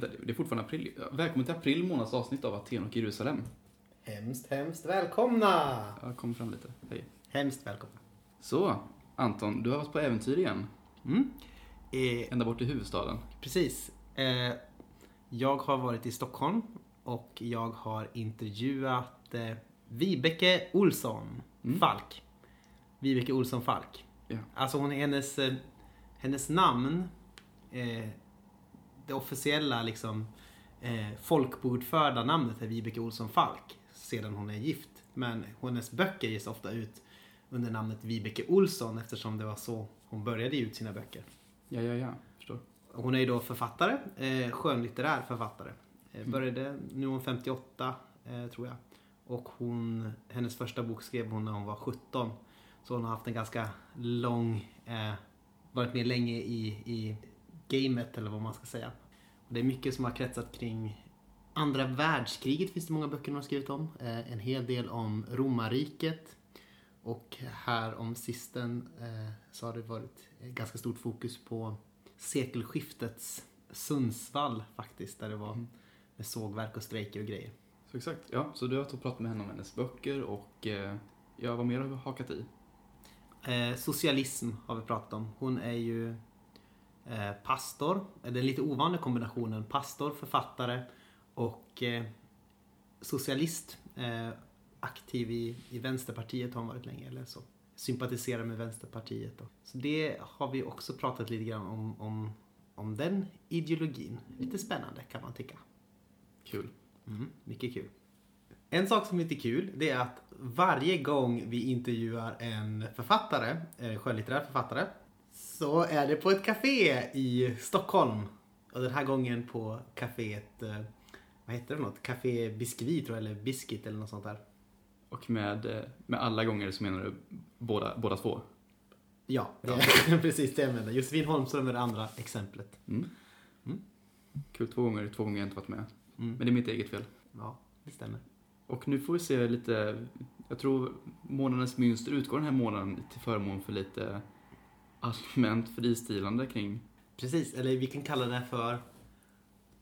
Vänta, det är fortfarande april. Välkommen till april månads avsnitt av Aten och Jerusalem. Hemskt, hemskt välkomna! Jag kommer fram lite. Hej. Hemskt välkomna. Så, Anton, du har varit på äventyr igen. Mm. Eh, Ända bort till huvudstaden. precis. Eh, jag har varit i Stockholm och jag har intervjuat eh, Vibeke Olsson Mm. Falk. Vibeke Olsson Falk. Ja. Alltså hon, hennes, eh, hennes namn, eh, det officiella liksom eh, folkbokförda namnet är Vibeke Olsson Falk sedan hon är gift. Men hennes böcker ges ofta ut under namnet Vibeke Olsson eftersom det var så hon började ge ut sina böcker. Ja, ja, ja. Förstår. Hon är ju då författare, eh, skönlitterär författare. Eh, började, nu är hon 58 eh, tror jag. Och hon, hennes första bok skrev hon när hon var 17. Så hon har haft en ganska lång, eh, varit med länge i, i gamet eller vad man ska säga. Och det är mycket som har kretsat kring andra världskriget finns det många böcker hon har skrivit om. Eh, en hel del om romarriket. Och här om sisten eh, så har det varit ganska stort fokus på sekelskiftets Sundsvall faktiskt. Där det var med sågverk och strejker och grejer. Så exakt. Ja, så du har pratat med henne om hennes böcker och eh, ja, vad mer har vi hakat i? Eh, socialism har vi pratat om. Hon är ju pastor. Det är en lite ovanlig kombinationen. Pastor, författare och eh, socialist. Eh, aktiv i, i Vänsterpartiet har hon varit länge. Eller så. Sympatiserar med Vänsterpartiet. Då. Så det har vi också pratat lite grann om, om, om den ideologin. Lite spännande kan man tycka. Kul. Mm, mycket kul. En sak som är lite kul, det är att varje gång vi intervjuar en författare, en skönlitterär författare, så är det på ett café i Stockholm. Och den här gången på kaféet, eh, vad heter det något? Café Biskvi tror jag, eller Biskit eller något sånt där. Och med, eh, med alla gånger så menar du båda, båda två? Ja, det är precis det jag menar. Josefin Holmström är det andra exemplet. Mm. Mm. Kul, två gånger, två gånger jag inte varit med. Mm. Men det är mitt eget fel. Ja, det stämmer. Och nu får vi se lite, jag tror månadens mönster utgår den här månaden till förmån för lite allmänt fristilande kring Precis, eller vi kan kalla det för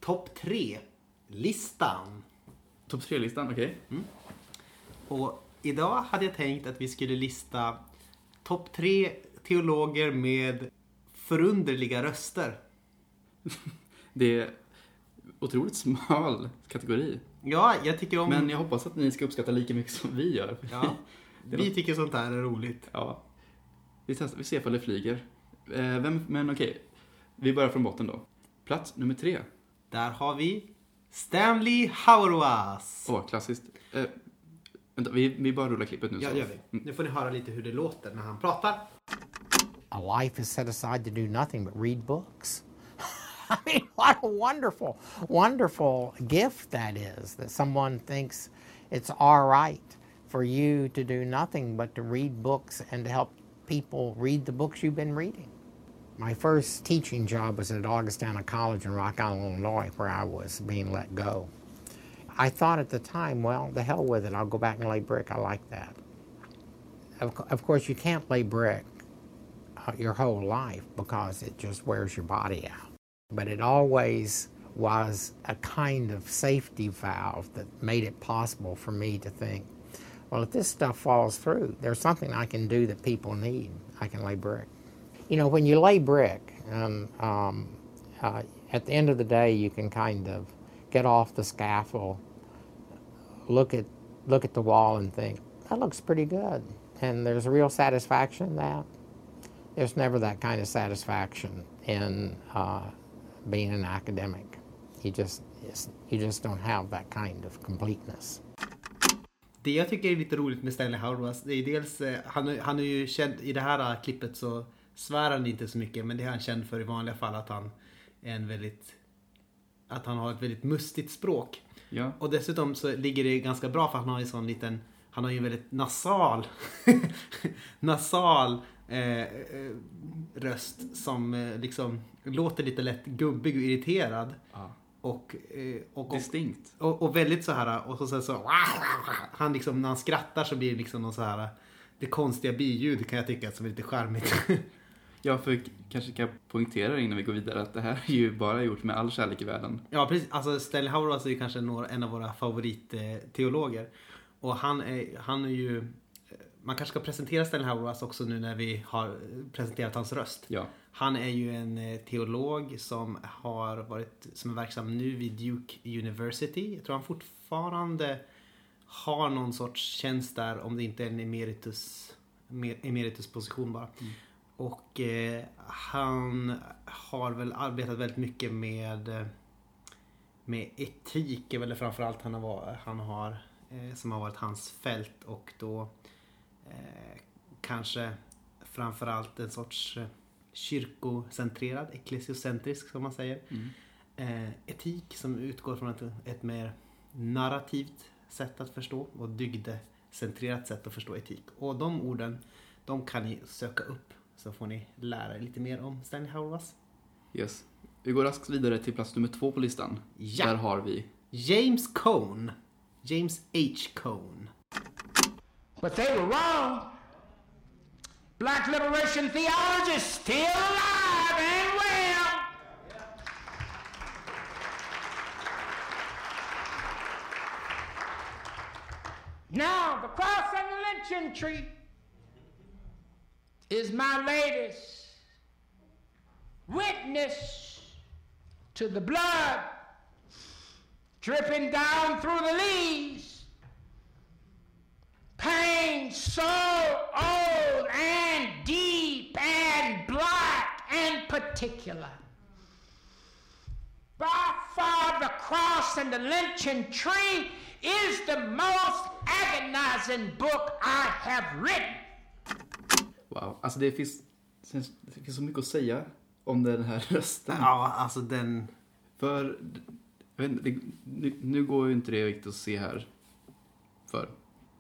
topp tre-listan. topp tre-listan, okej? Och idag hade jag tänkt att vi skulle lista topp tre teologer med förunderliga röster. Det är otroligt smal kategori. Ja, jag tycker om... Men jag hoppas att ni ska uppskatta lika mycket som vi gör. Ja, vi tycker sånt här är roligt. Ja. Vi, testar, vi ser ifall det flyger. Eh, vem, men okej, vi börjar från botten då. Plats nummer tre. Där har vi Stanley Hauerwas. Åh, klassiskt. Eh, vänta, vi, vi bara rullar klippet nu. Ja, så. gör vi. Nu får ni höra lite hur det låter när han pratar. a life is set aside to do nothing but read books. I mean, what a wonderful, wonderful gift that is that someone thinks it's all right for you to do nothing but to read books and to help people read the books you've been reading. My first teaching job was at Augustana College in Rock Island, Illinois, where I was being let go. I thought at the time, well, the hell with it, I'll go back and lay brick. I like that. Of, of course, you can't lay brick uh, your whole life because it just wears your body out. But it always was a kind of safety valve that made it possible for me to think, well, if this stuff falls through, there's something I can do that people need. I can lay brick. You know, when you lay brick, um, um, uh, at the end of the day, you can kind of get off the scaffold, look at look at the wall, and think that looks pretty good, and there's a real satisfaction in that there's never that kind of satisfaction in uh, being an academic. You just you just don't have that kind of completeness. Det jag tycker är lite roligt med Stanley Hauerwas, det är dels, eh, han, han är ju känd, i det här eh, klippet så svär han inte så mycket, men det är han känd för i vanliga fall att han är en väldigt, att han har ett väldigt mustigt språk. Ja. Och dessutom så ligger det ganska bra för han har ju sån liten, han har ju en väldigt nasal, nasal eh, eh, röst som liksom låter lite lätt gubbig och irriterad. ja. Och, eh, och, och, Distinkt. och, och väldigt så här och så, så, så han liksom när han skrattar så blir det liksom någon så här det konstiga biljud kan jag tycka som är lite charmigt. Ja, för kanske kan jag poängtera innan vi går vidare att det här är ju bara gjort med all kärlek i världen. Ja, precis. Alltså Stanley Hauerwas är ju kanske några, en av våra favoritteologer. Och han är, han är ju... Man kanske ska presentera Stanley Hauerwas också nu när vi har presenterat hans röst. Ja. Han är ju en eh, teolog som har varit, som är verksam nu vid Duke University. Jag tror han fortfarande har någon sorts tjänst där, om det inte är en emeritus, emer- emeritusposition bara. Och eh, han har väl arbetat väldigt mycket med, eh, med etik, är väl framförallt han har, han har eh, som har varit hans fält och då eh, kanske framförallt en sorts eh, kyrkocentrerad, eklesiocentrisk som man säger. Mm. Eh, etik som utgår från ett, ett mer narrativt sätt att förstå och dygdecentrerat sätt att förstå etik. Och de orden, de kan ni söka upp så får ni lära er lite mer om Stanley Hauerwas. Yes. Vi går raskt vidare till plats nummer två på listan. Ja. Där har vi James Cone. James H. Cone. But they were wrong. Black liberation theology is still alive and well. Now, the cross and the lynching tree is my latest witness to the blood dripping down through the leaves pain so old and deep and black and particular. By far, the cross and the lynching tree is the most agonizing book I have written. Wow, alltså det finns, det finns så mycket att säga om den här rösten. Ja, alltså den... För, jag vet inte, det, nu, nu går ju inte det riktigt att se här. För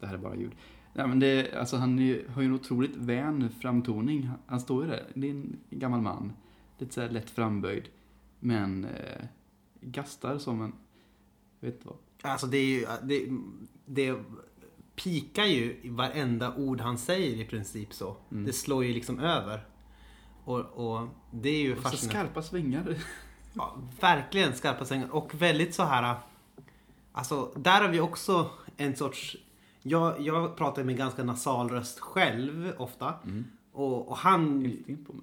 det här är bara ljud. Nej men det, alltså han är, har ju en otroligt vän framtoning. Han, står ju där, det är en gammal man. Lite såhär lätt framböjd. Men eh, gastar som en, jag vet inte vad. Alltså det är ju... Det, det pikar ju i varenda ord han säger i princip så. Det slår ju liksom över. Och, och det är ju Och så fascinerande. skarpa svängar. Ja, verkligen skarpa svängar och väldigt så här. Alltså, där har vi också en sorts... Jag, jag pratar med ganska nasal röst själv ofta. Och, och han,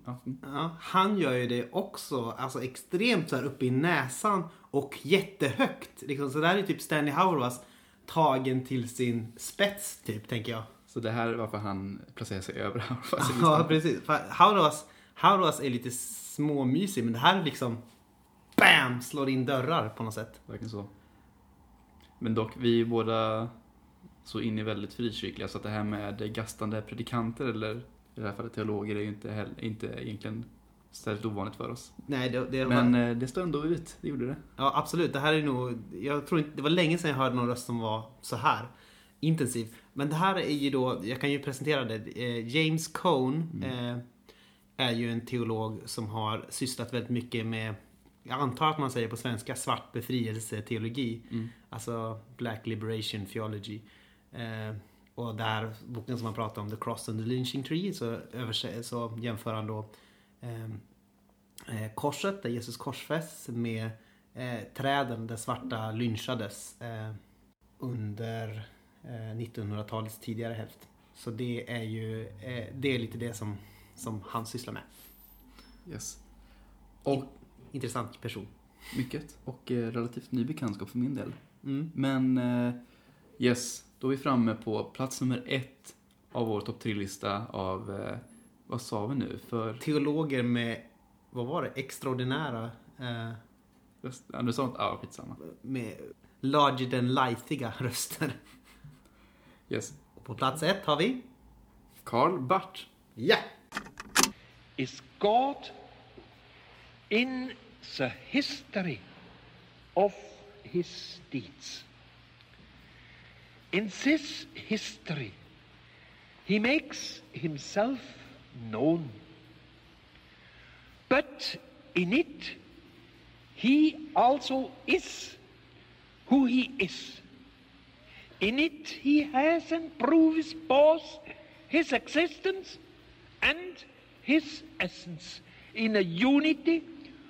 ja, mm. ja, han gör ju det också alltså extremt så här uppe i näsan och jättehögt. Liksom, så där är typ Stanley Hauerwas tagen till sin spets typ, tänker jag. Så det här är varför han placerar sig över Hauerwas Ja, precis. Hauerwas, Hauerwas är lite småmysig, men det här är liksom... BAM! Slår in dörrar på något sätt. Verkligen så. Men dock, vi är båda så inne i väldigt frikyrkliga så att det här med gastande predikanter eller i det här fallet teologer är ju inte, heller, inte egentligen särskilt ovanligt för oss. Nej, det, det, Men eh, det står ändå ut, det gjorde det. Ja, absolut. Det här är nog... Jag tror inte... Det var länge sedan jag hörde någon röst som var så här intensiv. Men det här är ju då... Jag kan ju presentera det. Eh, James Cone eh, är ju en teolog som har sysslat väldigt mycket med... Jag antar att man säger på svenska svart befrielseteologi. Alltså Black Liberation Theology. Eh, och där boken som man pratar om, The Cross and the Lynching Tree, så, överse- så jämför han då ehm, eh, korset där Jesus korsfästs med eh, träden där svarta lynchades eh, under eh, 1900-talets tidigare hälft. Så det är ju eh, det är lite det som, som han sysslar med. Yes. Och Intressant person. mycket. Och eh, relativt ny bekantskap för min del. Mm. Men eh, yes, då är vi framme på plats nummer ett av vår topp tre-lista av, eh, vad sa vi nu? För, Teologer med, vad var det, extraordinära, eh, ja, du sa inte, ja skitsamma. med larger than lifeiga röster. Yes. Och på plats ett har vi, Karl Barth. ja! is God in the history of his deeds. In this history, he makes himself known. But in it, he also is who he is. In it, he has and proves both his existence and his essence in a unity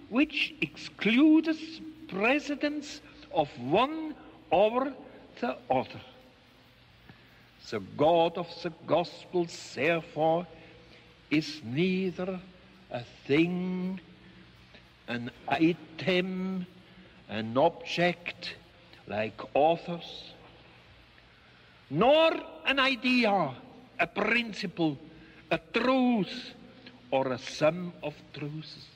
which excludes precedence of one over the other. The God of the Gospels, therefore, is neither a thing, an item, an object like authors, nor an idea, a principle, a truth, or a sum of truths.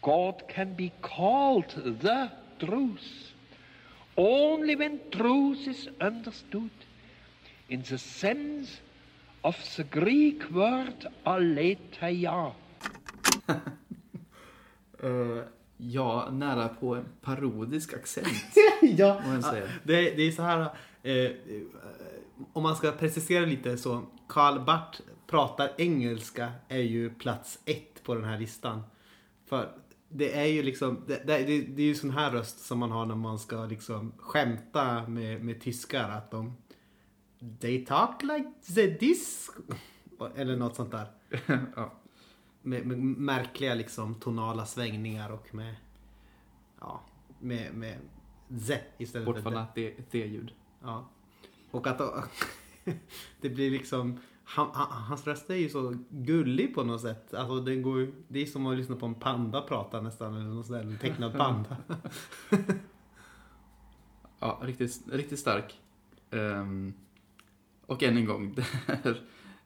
God can be called the truth only when truth is understood in the sense of the Greek word aletheia. Eh, ja, nära på en parodisk accent. ja, det, det är så här. Eh, om man ska precisera lite så. Karl Barth pratar engelska är ju plats ett på den här listan. För det är ju liksom, det, det, det det är ju sån här röst som man har när man ska liksom skämta med, med tyskar. Att de, they talk like the this. Eller något sånt där. ja. Med, med märkliga liksom tonala svängningar och med, ja, med, med z istället för Bortfallna D-ljud. Ja. Och att det blir liksom han, han, hans röst är ju så gullig på något sätt. Alltså den går, det är som att lyssna på en panda prata nästan. Eller något sånt där, en tecknad panda. Ja, riktigt, riktigt stark. Ehm, och än en gång, det här,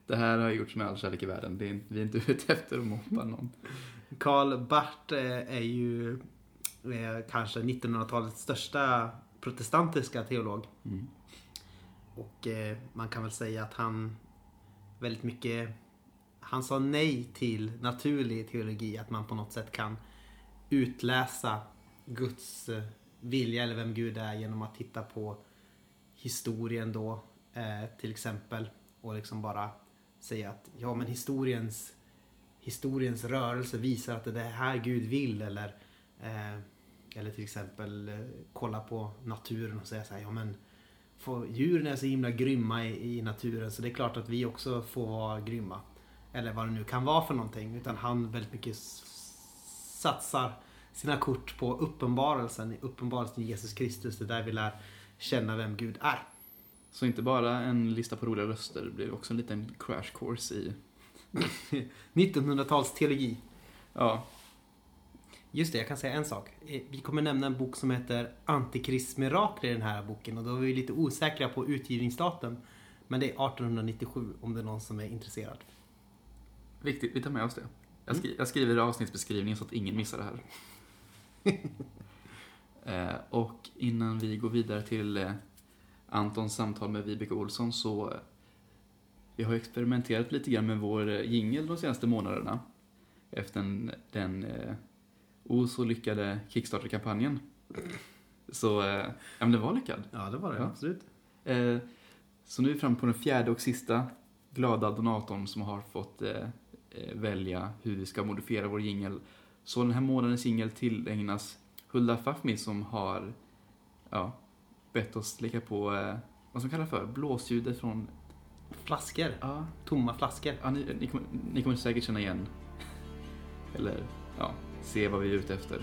det här har gjorts med all kärlek i världen. Det är, vi är inte ute efter att mobba någon. Karl Barth eh, är ju eh, kanske 1900-talets största protestantiska teolog. Mm. Och eh, man kan väl säga att han väldigt mycket han sa nej till naturlig teologi, att man på något sätt kan utläsa Guds vilja eller vem Gud är genom att titta på historien då eh, till exempel och liksom bara säga att ja men historiens historiens rörelse visar att det är det här Gud vill eller eh, eller till exempel eh, kolla på naturen och säga så här, ja men djuren är så himla grymma i, i naturen så det är klart att vi också får vara grymma. Eller vad det nu kan vara för någonting. Utan han väldigt mycket satsar sina kort på uppenbarelsen, uppenbarelsen i Jesus Kristus. Det är där vi lär känna vem Gud är. Så inte bara en lista på roliga röster, det blir också en liten crash course i... 1900-tals teologi. Ja, Just det, jag kan säga en sak. Eh, Vi kommer nämna en bok som heter Antikristmirakel i den här boken och då är vi lite osäkra på utgivningsdatum. Men det är 1897 om det är någon som är intresserad. viktigt. Vi tar med oss det. Jag, skri- jag skriver i avsnittsbeskrivningen så att ingen missar det här. eh, och innan vi går vidare till eh, Antons samtal med Vibeke Olsson så eh, vi har experimenterat lite grann med vår eh, jingle de senaste månaderna. Efter den, den eh, o så lyckade Kickstarter-kampanjen. Så, eh, ja men den var lyckad. Ja, det var det. Ja. Absolut. Eh, så nu är vi framme på den fjärde och sista glada donatorn som har fått eh, eh, välja hur vi ska modifiera vår jingel. Så den här månadens jingel tillägnas Hulda Fafmi som har ja, bett oss lägga på eh, vad som kallas för blåsljudet från... Flaskor. Ja, Tomma flaskor. ja ni, ni, kommer, ni kommer säkert känna igen eller ja, se vad vi är ute efter.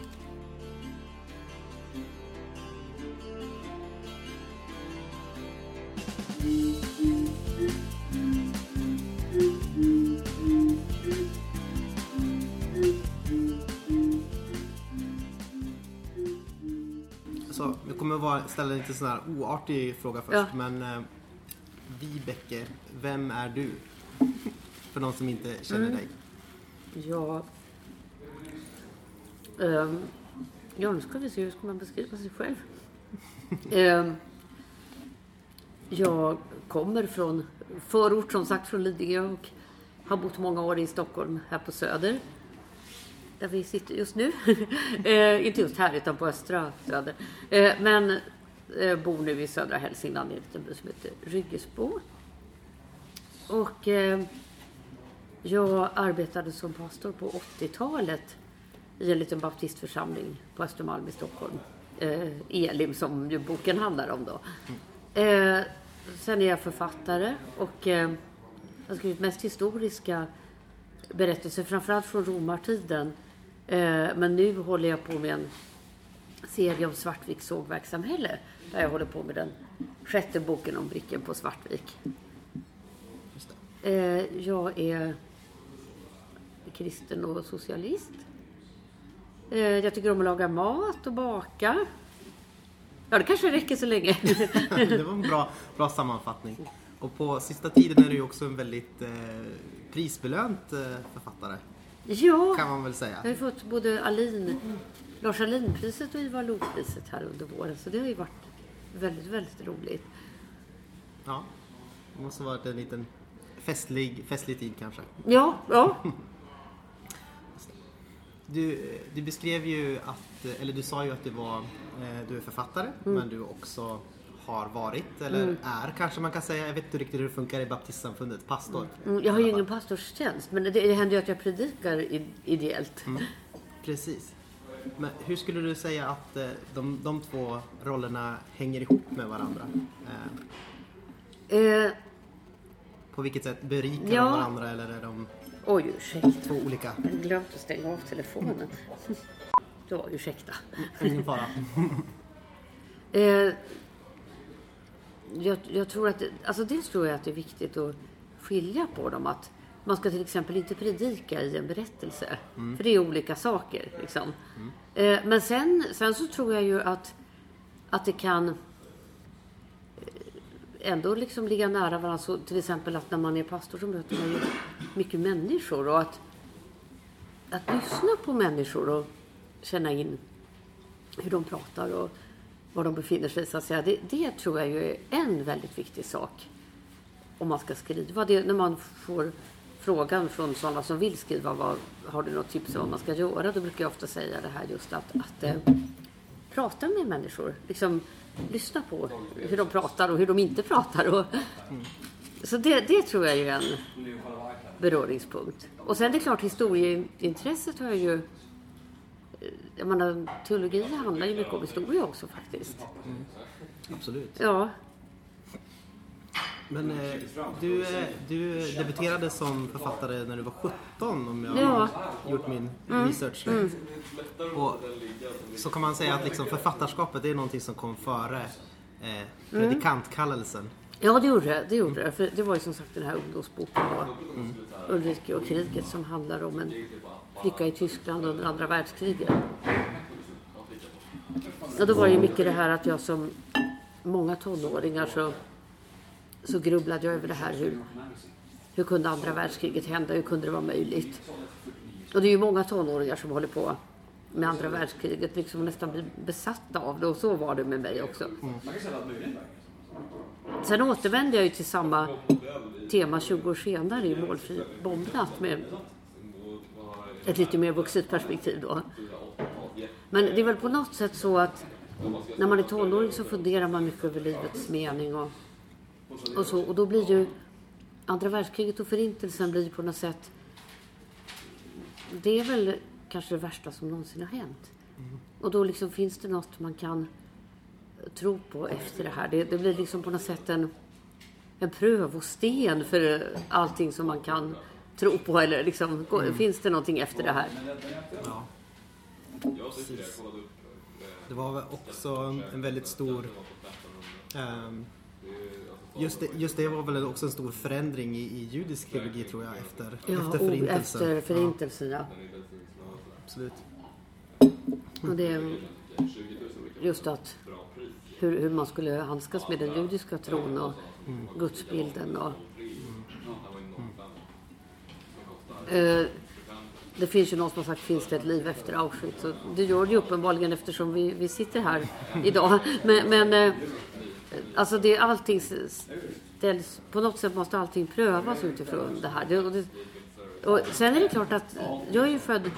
Ställa en lite sån här oartig fråga först. Ja. Men eh, Vibeke, vem är du? För någon som inte känner dig. Ja. Ehm, ja, nu ska vi se hur ska man beskriva sig själv. Ehm, jag kommer från förort, som sagt, från Lidingö och har bott många år i Stockholm, här på Söder. Där vi sitter just nu. eh, inte just här, utan på östra Söder. Eh, men eh, bor nu i södra Hälsingland i en liten by som heter Ryggesbo. Och eh, jag arbetade som pastor på 80-talet i en liten baptistförsamling på Östermalm i Stockholm. Eh, Elim som ju boken handlar om då. Eh, sen är jag författare och eh, jag har skrivit mest historiska berättelser, framförallt från romartiden. Eh, men nu håller jag på med en serie om Svartviks sågverkssamhälle. Där jag håller på med den sjätte boken om Bricken på Svartvik. Eh, jag är kristen och socialist. Eh, jag tycker om att laga mat och baka. Ja, det kanske räcker så länge. Det var en bra, bra sammanfattning. Och på sista tiden är du ju också en väldigt eh, prisbelönt eh, författare. ja, Kan man väl säga. jag har ju fått både Alin, Lars Ahlin-priset och Ivar Lo-priset här under våren. Så det har ju varit väldigt, väldigt roligt. Ja. Det måste ha varit en liten festlig, festlig tid kanske. Ja, ja. Du, du beskrev ju att, eller du sa ju att du var, eh, du är författare men du också har varit, eller är kanske man kan säga, jag vet inte riktigt hur det funkar i baptistsamfundet, pastor. Mm, Jag har ju ingen pastorstjänst, men det, det händer ju att jag predikar ideellt. Precis. Men hur skulle du säga att eh, de, de två rollerna hänger ihop med varandra? Eh, Eh, på vilket sätt berikar Ja. de varandra eller är de oj, ursäkta. två olika? Jag glömt att stänga av telefonen. Så, ursäkta. Ingen fara. Eh, jag, jag tror att, alltså dels tror jag att det är viktigt att skilja på dem. Att man ska till exempel inte predika i en berättelse. För det är olika saker. Liksom. Eh, men sen, sen så tror jag ju att, att det kan eh, ändå liksom ligga nära varandra. Så till exempel att när man är pastor så möter man ju mycket människor. Och att, att lyssna på människor och känna in hur de pratar och var de befinner sig. Så att säga. Det, det tror jag ju är en väldigt viktig sak om man ska skriva. Det, när man får frågan från sådana som vill skriva, vad, har du något tips om vad man ska göra? Då brukar jag ofta säga det här just att, att eh, prata med människor. Liksom, lyssna på hur de pratar och hur de inte pratar. Och, så det, det tror jag är en beröringspunkt. Och sen är det klart, historieintresset har ju jag menar, teologi handlar ju mycket om historia också faktiskt. Absolut. Ja, Men eh, du, eh, du debuterade som författare när du var 17 om jag Ja. har gjort min research rätt. Och så kan man säga att liksom författarskapet är någonting som kom före eh, predikantkallelsen. ja det gjorde det. det, gjorde. För det var ju som sagt den här ungdomsboken då, Ulrike och kriget som handlar om en flicka i Tyskland under andra världskriget. Och då var det ju mycket det här att jag som många tonåringar så, så grubblade jag över det här hur, hur kunde andra världskriget hända? Hur kunde det vara möjligt? Och det är ju många tonåringar som håller på med andra världskriget, liksom nästan blir besatta av det och så var det med mig också. Sen återvände jag ju till samma tema 20 år senare i Målfri bombnatt med ett lite mer vuxet perspektiv då. Men det är väl på något sätt så att när man är tonåring så funderar man mycket över livets mening och, och så. Och då blir ju andra världskriget och förintelsen blir på något sätt det är väl kanske det värsta som någonsin har hänt. Och då liksom finns det något man kan tro på efter det här. Det, det blir liksom på något sätt en, en prövosten för allting som man kan tro på. Eller liksom, gå- Finns det någonting efter det här? Ja. Precis. Det var väl också en väldigt stor... ehm, just, det, just det var väl också en stor förändring i, i judisk teologi tror jag efter, Ja, efter förintelsen. efter förintelsen, ja. Ja, absolut. Och det är just att hur, hur man skulle handskas med den judiska tron och gudsbilden. Och, Eh, det finns ju någon som har sagt, finns det ett liv efter Auschwitz? Och det gör det ju uppenbarligen eftersom vi, vi sitter här idag. Men, men eh, alltså det, allting ställs, på något sätt måste allting prövas utifrån det här. Det, och, det, och sen är det klart att jag är ju född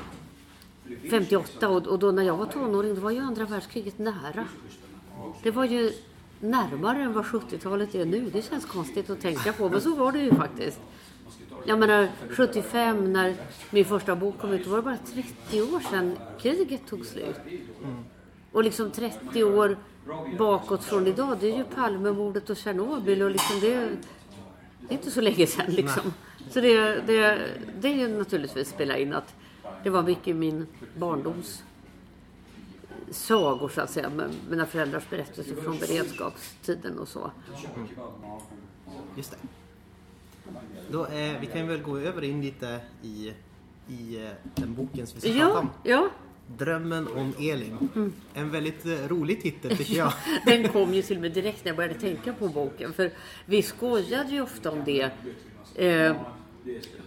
58 och, och då när jag var tonåring då var ju andra världskriget nära. Det var ju närmare än vad 70-talet är nu. Det känns konstigt att tänka på, men så var det ju faktiskt. Jag menar, 75 när min första bok kom ut, då var det bara 30 år sedan kriget tog slut. Och liksom 30 år bakåt från idag, det är ju Palmemordet och Tjernobyl och liksom det, det är inte så länge sedan liksom. Så det, det, det är ju naturligtvis spela in att det var mycket min barndoms sagor så att säga. med Mina föräldrars berättelser från beredskapstiden och så. Just det. Då, eh, vi kan väl gå över in lite i, i eh, den boken som vi ska prata Ja, om. ja. Drömmen om Elin. En väldigt eh, rolig titel tycker jag. Den kom ju till med direkt när jag började tänka på boken. För vi skojade ju ofta om det eh,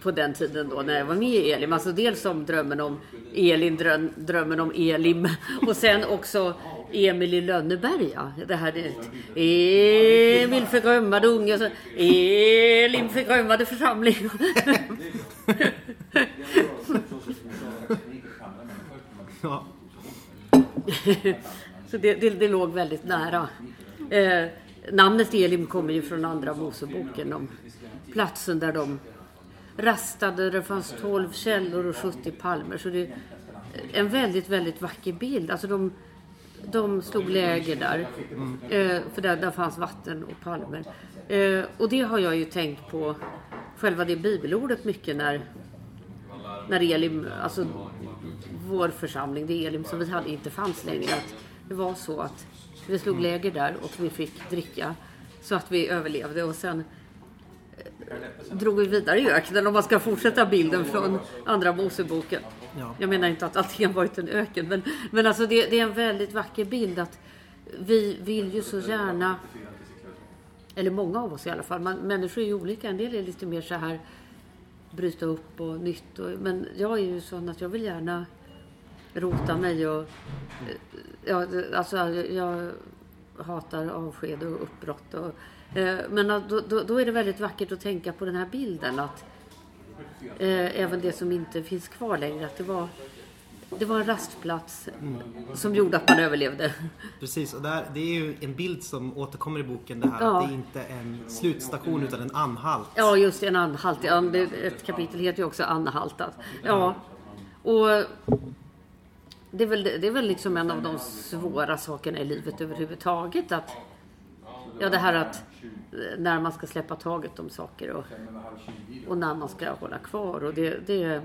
på den tiden då när jag var med i Elim. Alltså dels om drömmen om Elin, dröm, drömmen om Elim och sen också Emil i Lönneberga. Det här det, Emil förgrömmade unge och så Elim förgrömmade församling. Ja. Så det, det, det låg väldigt nära. Eh, namnet Elim kommer ju från andra Moseboken om platsen där de rastade. Det fanns 12 källor och 70 palmer. Så det är en väldigt, väldigt vacker bild. Alltså de, de slog läger där. Eh, för där, där fanns vatten och palmer. Eh, och det har jag ju tänkt på, själva det bibelordet mycket när när Elim, alltså vår församling, det Elim som vi hade inte fanns längre. Att det var så att vi slog läger där och vi fick dricka så att vi överlevde och sen eh, drog vi vidare i öknen om man ska fortsätta bilden från andra Moseboken. Ja. Jag menar inte att har varit en öken men, men alltså det, det är en väldigt vacker bild att vi vill ju så gärna eller många av oss i alla fall. Man, människor är ju olika. En del är lite mer så här bryta upp och nytt. Och, men jag är ju sån att jag vill gärna rota mig och... eh, Ja, alltså, jag hatar avsked och uppbrott. Och, eh, men då, då, då är det väldigt vackert att tänka på den här bilden. att eh, Även det som inte finns kvar längre. Att det var, det var en rastplats som gjorde att man överlevde. Precis, och där, det är ju en bild som återkommer i boken. Det här Ja. att det inte är en slutstation utan en anhalt. Ja, just en anhalt. Ja, ett kapitel heter ju också anhaltat. Ja, och det är, väl, det är väl liksom en av de svåra sakerna i livet överhuvudtaget. Att, ja, det här att eh, när man ska släppa taget om saker och, och när man ska hålla kvar. Och det, det,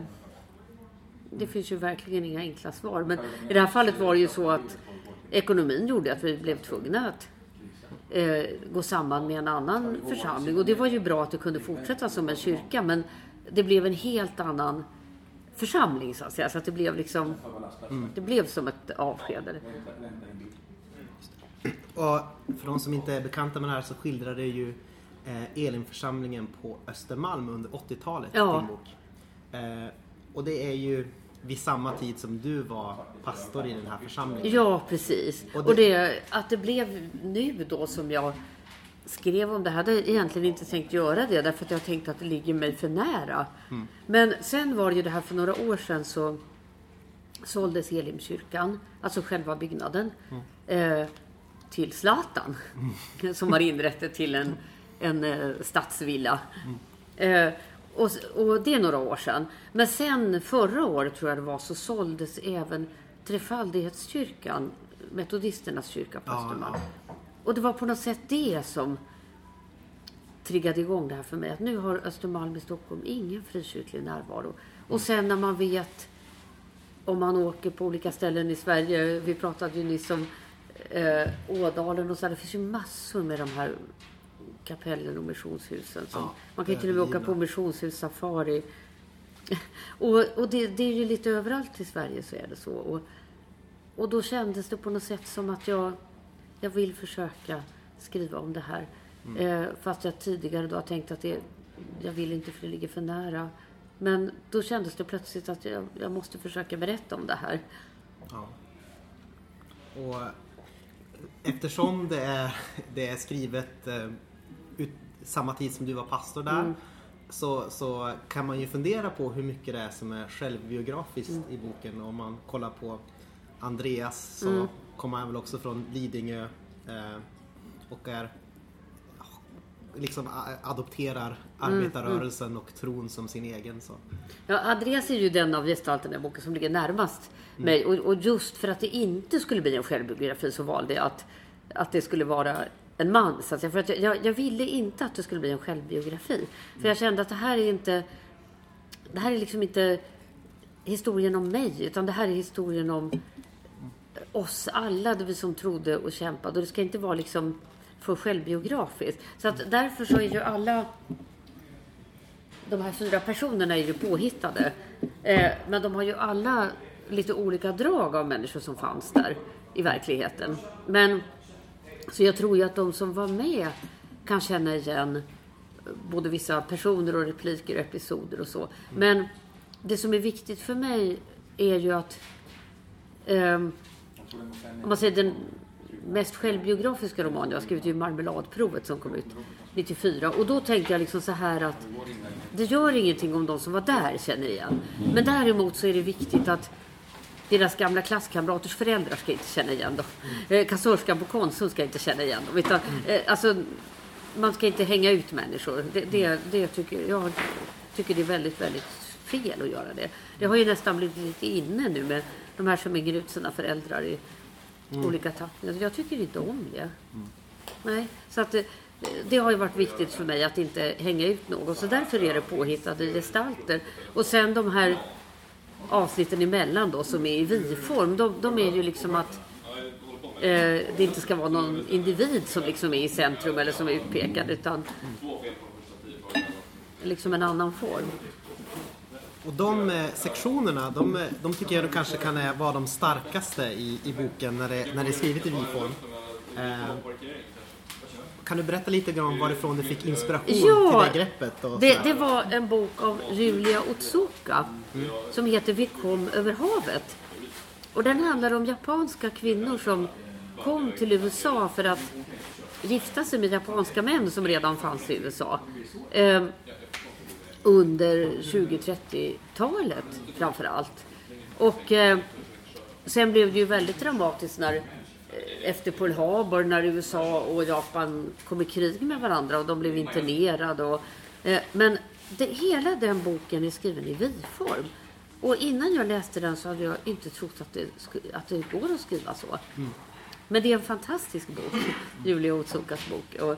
det finns ju verkligen inga enkla svar. Men i det här fallet var det ju så att ekonomin gjorde att vi blev tvungna att eh, gå samman med en annan församling. Och det var ju bra att det kunde fortsätta som en kyrka men det blev en helt annan församling så att säga. Så att det blev liksom, det blev som ett avsked. Och för de som inte är bekanta med det här så skildrar det ju eh, Elinförsamlingen på Östermalm under 80-talet. Ja. din bok. Eh, och det är ju vid samma tid som du var pastor i den här församlingen. Ja, precis. Och Och det- det, att det blev nu då som jag skrev om det. hade jag egentligen inte tänkt göra det därför att jag tänkte att det ligger mig för nära. Men sen var det ju det här för några år sedan så såldes Elimkyrkan, alltså själva byggnaden, eh, till Zlatan. Som har inrett det till en, en eh, stadsvilla. Eh, och, och det är några år sedan. Men sen förra året tror jag det var så såldes även Trefaldighetskyrkan, metodisternas kyrka på Ja, Östermalm. ja. Och det var på något sätt det som triggade igång det här för mig. Att nu har Östermalm i Stockholm ingen frikyrklig närvaro. Och sen när man vet om man åker på olika ställen i Sverige. Vi pratade ju nyss om eh, Ådalen och så. Det finns ju massor med de här kapellen och missionshusen. Som, Ja, man kan till och med åka på missionshus-safari. och och det, det är ju lite överallt i Sverige så är det så. Och, och då kändes det på något sätt som att jag, jag vill försöka skriva om det här. Eh, fast jag tidigare då har tänkt att det, jag vill inte för det ligger för nära. Men då kändes det plötsligt att jag, jag måste försöka berätta om det här. Ja. Och eftersom det är, det är skrivet eh, ut, samma tid som du var pastor där så, så kan man ju fundera på hur mycket det är som är självbiografiskt i boken. Om man kollar på Andreas så kommer han väl också från Lidingö eh, och är liksom adopterar arbetarrörelsen och tron som sin egen. Så. Ja, Andreas är ju den av gestalterna i boken som ligger närmast mig. Och, och just för att det inte skulle bli en självbiografi så valde jag att att det skulle vara en man. Så att säga. För att jag, jag, jag ville inte att det skulle bli en självbiografi. För jag kände att det här är inte... Det här är liksom inte historien om mig, utan det här är historien om oss alla, det vi som trodde och kämpade. Och det ska inte vara liksom för självbiografiskt. Så att därför så är ju alla de här fyra personerna är ju påhittade. Eh, men de har ju alla lite olika drag av människor som fanns där i verkligheten. Men så jag tror ju att de som var med kan känna igen eh, både vissa personer och repliker och episoder och så. Men det som är viktigt för mig är ju att eh, om man säger den mest självbiografiska romanen jag har skrivit är ju Marmeladprovet som kom ut 94. Och då tänkte jag liksom så här att det gör ingenting om de som var där känner igen. Men däremot så är det viktigt att deras gamla klasskamraters föräldrar ska inte känna igen dem. Eh, Kassörskan på Konsum ska inte känna igen dem. Utan, eh, alltså, man ska inte hänga ut människor. Det, det, det tycker jag tycker det är väldigt, väldigt fel att göra det. Det har ju nästan blivit lite inne nu med de här som hänger ut sina föräldrar i olika tappningar. Jag tycker inte om det. Nej, så att eh, det har ju varit viktigt för mig att inte hänga ut någon. Så därför är det påhittade gestalter. Och sen de här avsnitten emellan då som är i vi-form. De, de är ju liksom att eh, det inte ska vara någon individ som liksom är i centrum eller som är utpekad. Utan liksom en annan form. Och de eh, sektionerna, de, eh, de tycker jag kanske kan eh, vara de starkaste i, i boken när det, när det är skrivet i vi-form. Eh, kan du berätta lite grann om varifrån du fick inspiration Ja, till det greppet? Och Det, det var en bok av Julia Otsuka som heter Vi kom över havet. Och den handlar om japanska kvinnor som kom till USA för att gifta sig med japanska män som redan fanns i USA. Under 20-30-talet framför allt. Och eh, sen blev det ju väldigt dramatiskt när eh, efter Pearl Harbor när USA och Japan kom i krig med varandra och de blev internerade. Och, eh, men det, hela den boken är skriven i vi-form. Och innan jag läste den så hade jag inte trott att det, att det går att skriva så. Men det är en fantastisk bok, Julia Otsukas bok. Och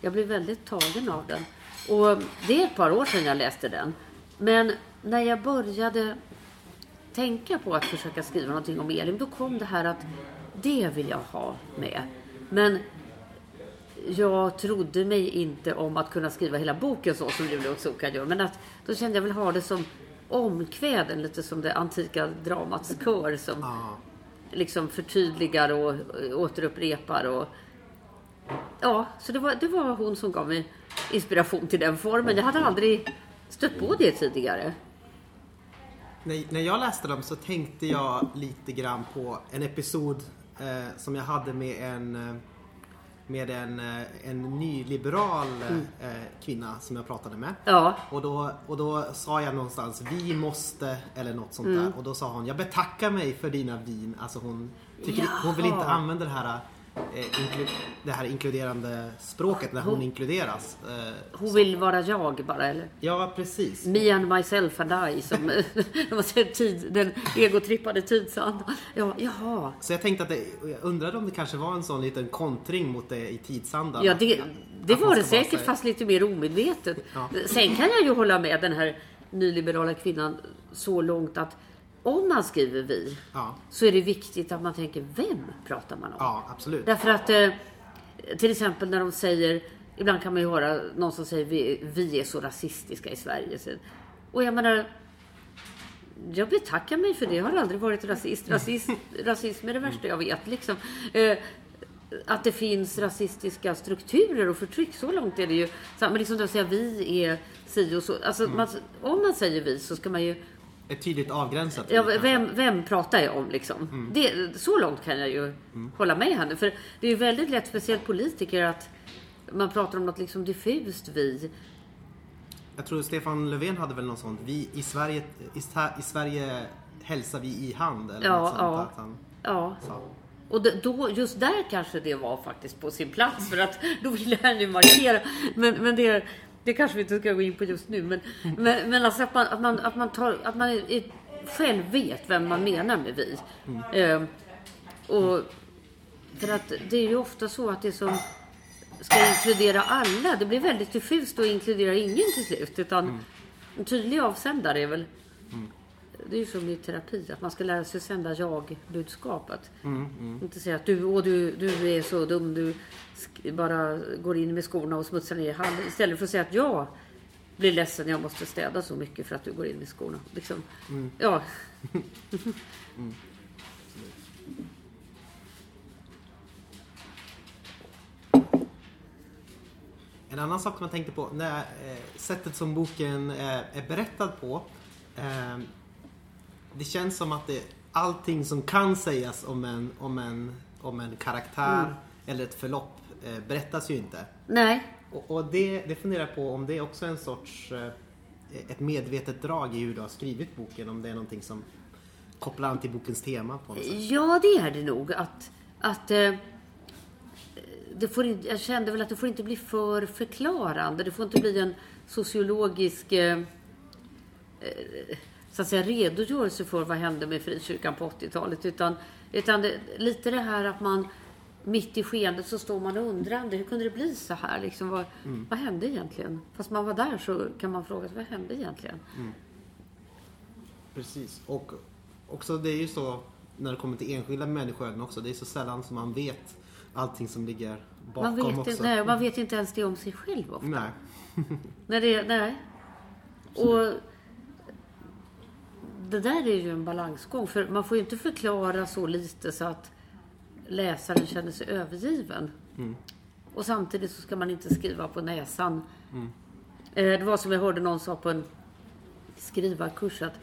jag blev väldigt tagen av den. Och det är ett par år sedan jag läste den. Men när jag började tänka på att försöka skriva någonting om Elin, då kom det här att det vill jag ha med. Men jag trodde mig inte om att kunna skriva hela boken så som Julia Otsuka gör. Men att då kände jag väl ha det som omkväden, lite som det antika dramats kör som liksom förtydligar och och återupprepar. Och, ja, så det var, det var hon som gav mig inspiration till den formen. Jag hade aldrig stött på det tidigare. När, när jag läste dem så tänkte jag lite grann på en episod eh, som jag hade med en eh, med en, eh, en nyliberal eh, kvinna som jag pratade med. Ja, Och då, och då sa jag någonstans vi måste eller något sånt Mm. där. Och då sa hon jag betackar mig för dina vin. Alltså hon, tycker, hon vill inte använda det här, eh, det här inkluderande språket när hon Hon- inkluderas. Eh, hon vill vara jag bara, eller? ja precis. Me and myself and I, som säger tid, den egotrippade tidsandan. Ja, jaha. Så jag tänkte att det, jag undrade om det kanske var en sån liten kontring mot det i tidsandan. Ja, det, det var det säkert, säga- fast lite mer omedvetet. Ja. Sen kan jag ju hålla med den här nyliberala kvinnan så långt att om man skriver vi, Ja, så är det viktigt att man tänker, vem pratar man om? ja absolut. Därför att eh, till exempel när de säger, ibland kan man ju höra någon som säger vi, vi är så rasistiska i Sverige. Och jag menar, jag betackar mig för det. Jag har aldrig varit rasist. rasist rasism är det värsta jag vet. Liksom. Eh, att det finns rasistiska strukturer och förtryck, så långt är det ju. Men liksom att säga vi är si och så. Alltså, man, om man säger vi så ska man ju Ett tydligt avgränsat Ja, vem, vem pratar jag om liksom? Det, så långt kan jag ju hålla med henne. För det är ju väldigt lätt, speciellt politiker, att man pratar om något liksom diffust vi. Jag tror Stefan Löfven hade väl något sånt. Vi i Sverige, i, i Sverige hälsar vi i hand. Eller Ja, något sånt ja. Att han Ja. sa. Och då, just där kanske det var faktiskt på sin plats. För att då ville han ju markera. Men, men det, det kanske vi inte ska gå in på just nu. Men, men, men alltså att man, att man, att man, tar, att man är, själv vet vem man menar med vi. Eh, och För att det är ju ofta så att det som ska inkludera alla, det blir väldigt diffust och inkluderar ingen till slut. Utan en tydlig avsändare är väl det är ju som i terapi, att man ska lära sig sända jag-budskapet. Inte säga att du, åh, du, du är så dum, du bara går in med skorna och smutsar ner hallen. Istället för att säga att jag blir ledsen, jag måste städa så mycket för att du går in med skorna. Liksom. Ja, En annan sak man tänkte på, när, eh, sättet som boken eh, är berättad på. Eh, det känns som att det, allting som kan sägas om en, om en, om en karaktär eller ett förlopp eh, berättas ju inte. nej. Och, och det, det funderar jag på om det är också en sorts eh, ett medvetet drag i hur du har skrivit boken. Om det är någonting som kopplar an till bokens tema på något sätt. Ja, det är det nog. Att, att, eh, det får jag kände väl att det får inte bli för förklarande. Det får inte bli en sociologisk eh, eh, så att säga, redogörelse för vad hände med frikyrkan på 80-talet. Utan, utan det, lite det här att man mitt i skeendet så står man undrande. Hur kunde det bli så här? Liksom, vad, vad hände egentligen? Fast man var där så kan man fråga sig, vad hände egentligen? Precis. Och också det är ju så när det kommer till enskilda människoöden också. Det är så sällan som man vet allting som ligger bakom Man vet, också. inte, nej, man vet inte ens det om sig själv ofta. Nej. Nej, det, nej. Och det där är ju en balansgång. För man får ju inte förklara så lite så att läsaren känner sig övergiven. Och samtidigt så ska man inte skriva på näsan. Eh, Det var som jag hörde någon sa på en skrivarkurs att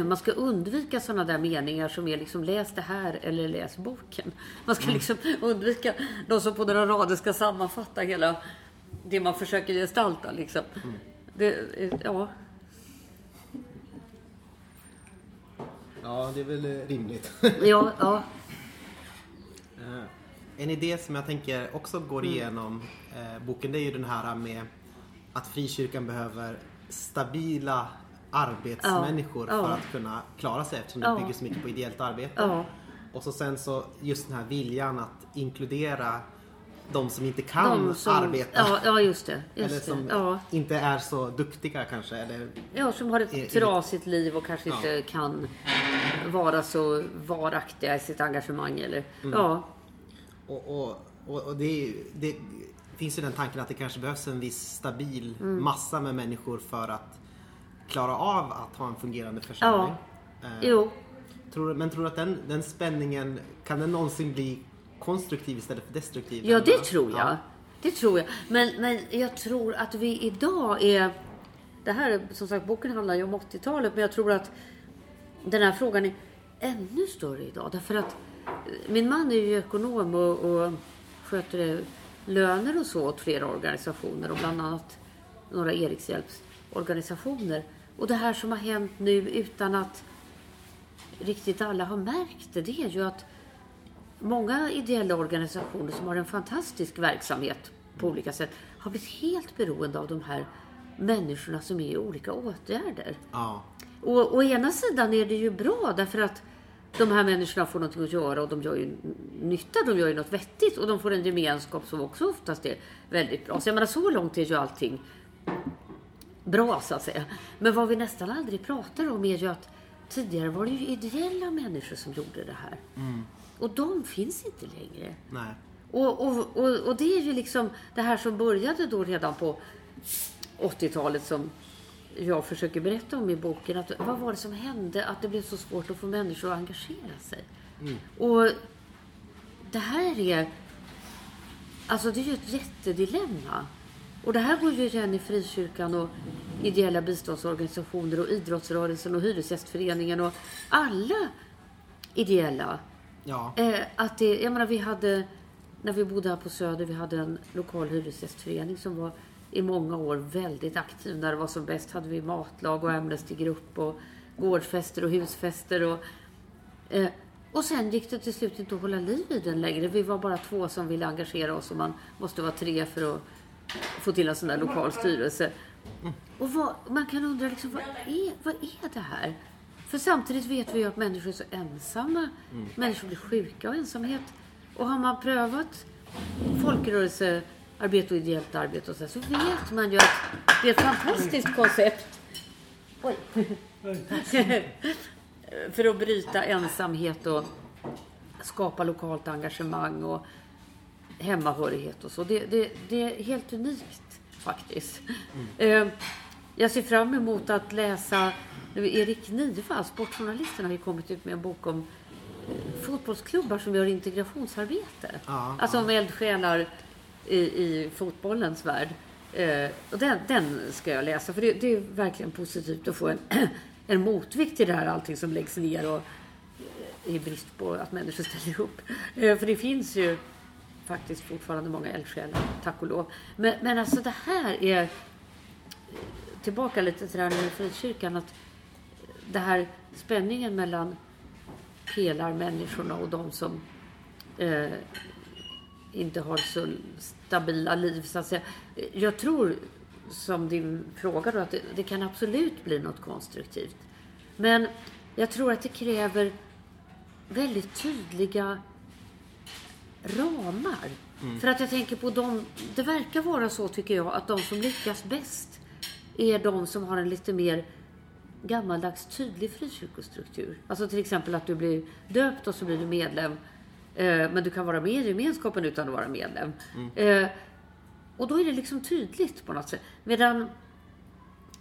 man ska undvika sådana där meningar som är liksom läs det här eller läs boken. Man ska liksom undvika de som på några rader ska sammanfatta hela det man försöker gestalta. Liksom. Det, är- ja. Ja, det är väl eh, rimligt. Ja, ja. Eh, En idé som jag tänker också går Mm. igenom eh, boken det är ju den här med att frikyrkan behöver stabila arbetsmänniskor Ja, ja. för att kunna klara sig eftersom det Ja. bygger så mycket på ideellt arbete. Och så sen så just den här viljan att inkludera de som inte kan som, arbeta. ja, ja, just det. eller Just som det. Inte är så duktiga kanske. Eller, ja, som har ett det- trasigt liv och kanske inte kan vara så varaktiga i sitt engagemang. Eller, Mm. ja. och och, och, och det, ju- det finns ju den tanken att det kanske behövs en viss stabil Mm. massa med människor för att klara av att ha en fungerande församling. Eh, Jo, Tror, men tror du att den, den spänningen, kan den någonsin bli konstruktiv istället för destruktiv? Ja, det tror jag. Ja. Det tror jag. Men, men jag tror att vi idag är... Det här, är- som sagt, boken handlar ju om 80-talet, men jag tror att den här frågan är ännu större idag. Därför att eh, min man är ju ekonom och, och sköter eh, löner och så åt flera organisationer och bland annat några Erikshjälpsorganisationer. Och det här som har hänt nu utan att riktigt alla har märkt det, det är ju att många ideella organisationer som har en fantastisk verksamhet på olika sätt har blivit helt beroende av de här människorna som är i olika åtgärder. Ja. Och å ena sidan är det ju bra därför att de här människorna får någonting att göra och de gör ju nytta, de gör ju något vettigt och de får en gemenskap som också oftast är väldigt bra. Så jag menar så långt är ju allting bra så att säga. Men vad vi nästan aldrig pratar om är ju att tidigare var det ju ideella människor som gjorde det här. Och de finns inte längre. Nej. Och, och, och, och det är ju liksom det här som började då redan på 80-talet som jag försöker berätta om i boken. Att, vad var det som hände att det blev så svårt att få människor att engagera sig? Och det här är... Alltså det är ju ett jättedilemma. Och det här går ju igen i frikyrkan och ideella biståndsorganisationer och idrottsrörelsen och hyresgästföreningen och alla ideella Ja. Eh, att det, jag menar, vi hade, när vi bodde här på Söder, vi hade en lokal hyresgästförening som var i många år väldigt aktiv. När det var som bäst hade vi matlag och Amnestygrupp och gårdsfester och husfester. Och, eh, och sen gick det till slut inte att hålla liv i den längre. Vi var bara två som ville engagera oss och man måste vara tre för att få till en sån där lokal styrelse. Och vad, man kan undra, liksom, vad, är, vad är det här? För samtidigt vet vi ju att människor är så ensamma. Människor blir sjuka av ensamhet. Och har man prövat folkrörelsearbete och ideellt arbete och så, så vet man ju att det är ett fantastiskt koncept. Oj. För att bryta ensamhet och skapa lokalt engagemang och hemmahörighet och så. Det, det, det är helt unikt faktiskt. Eh, Jag ser fram emot att läsa nu Erik Niva, sportjournalisten, har ju kommit ut med en bok om eh, fotbollsklubbar som gör integrationsarbete. Ja, alltså om eldsjälar i, i fotbollens värld. Eh, och den, den ska jag läsa, för det, det är verkligen positivt att få en, en motvikt till det här allting som läggs ner och eh, i brist på att människor ställer upp. Eh, för det finns ju faktiskt fortfarande många eldsjälar, tack och lov. Men, men alltså det här är eh, tillbaka lite till det här med frikyrkan. Att det här spänningen mellan pelarmänniskorna och de som eh, inte har så stabila liv. Så att säga. Jag tror, som din fråga då, att det, det kan absolut bli något konstruktivt. Men jag tror att det kräver väldigt tydliga ramar. För att jag tänker på de, det verkar vara så tycker jag, att de som lyckas bäst är de som har en lite mer gammaldags tydlig frikyrkostruktur. Alltså till exempel att du blir döpt och så blir du medlem. Eh, men du kan vara med i gemenskapen utan att vara medlem. Eh, och då är det liksom tydligt på något sätt. Medan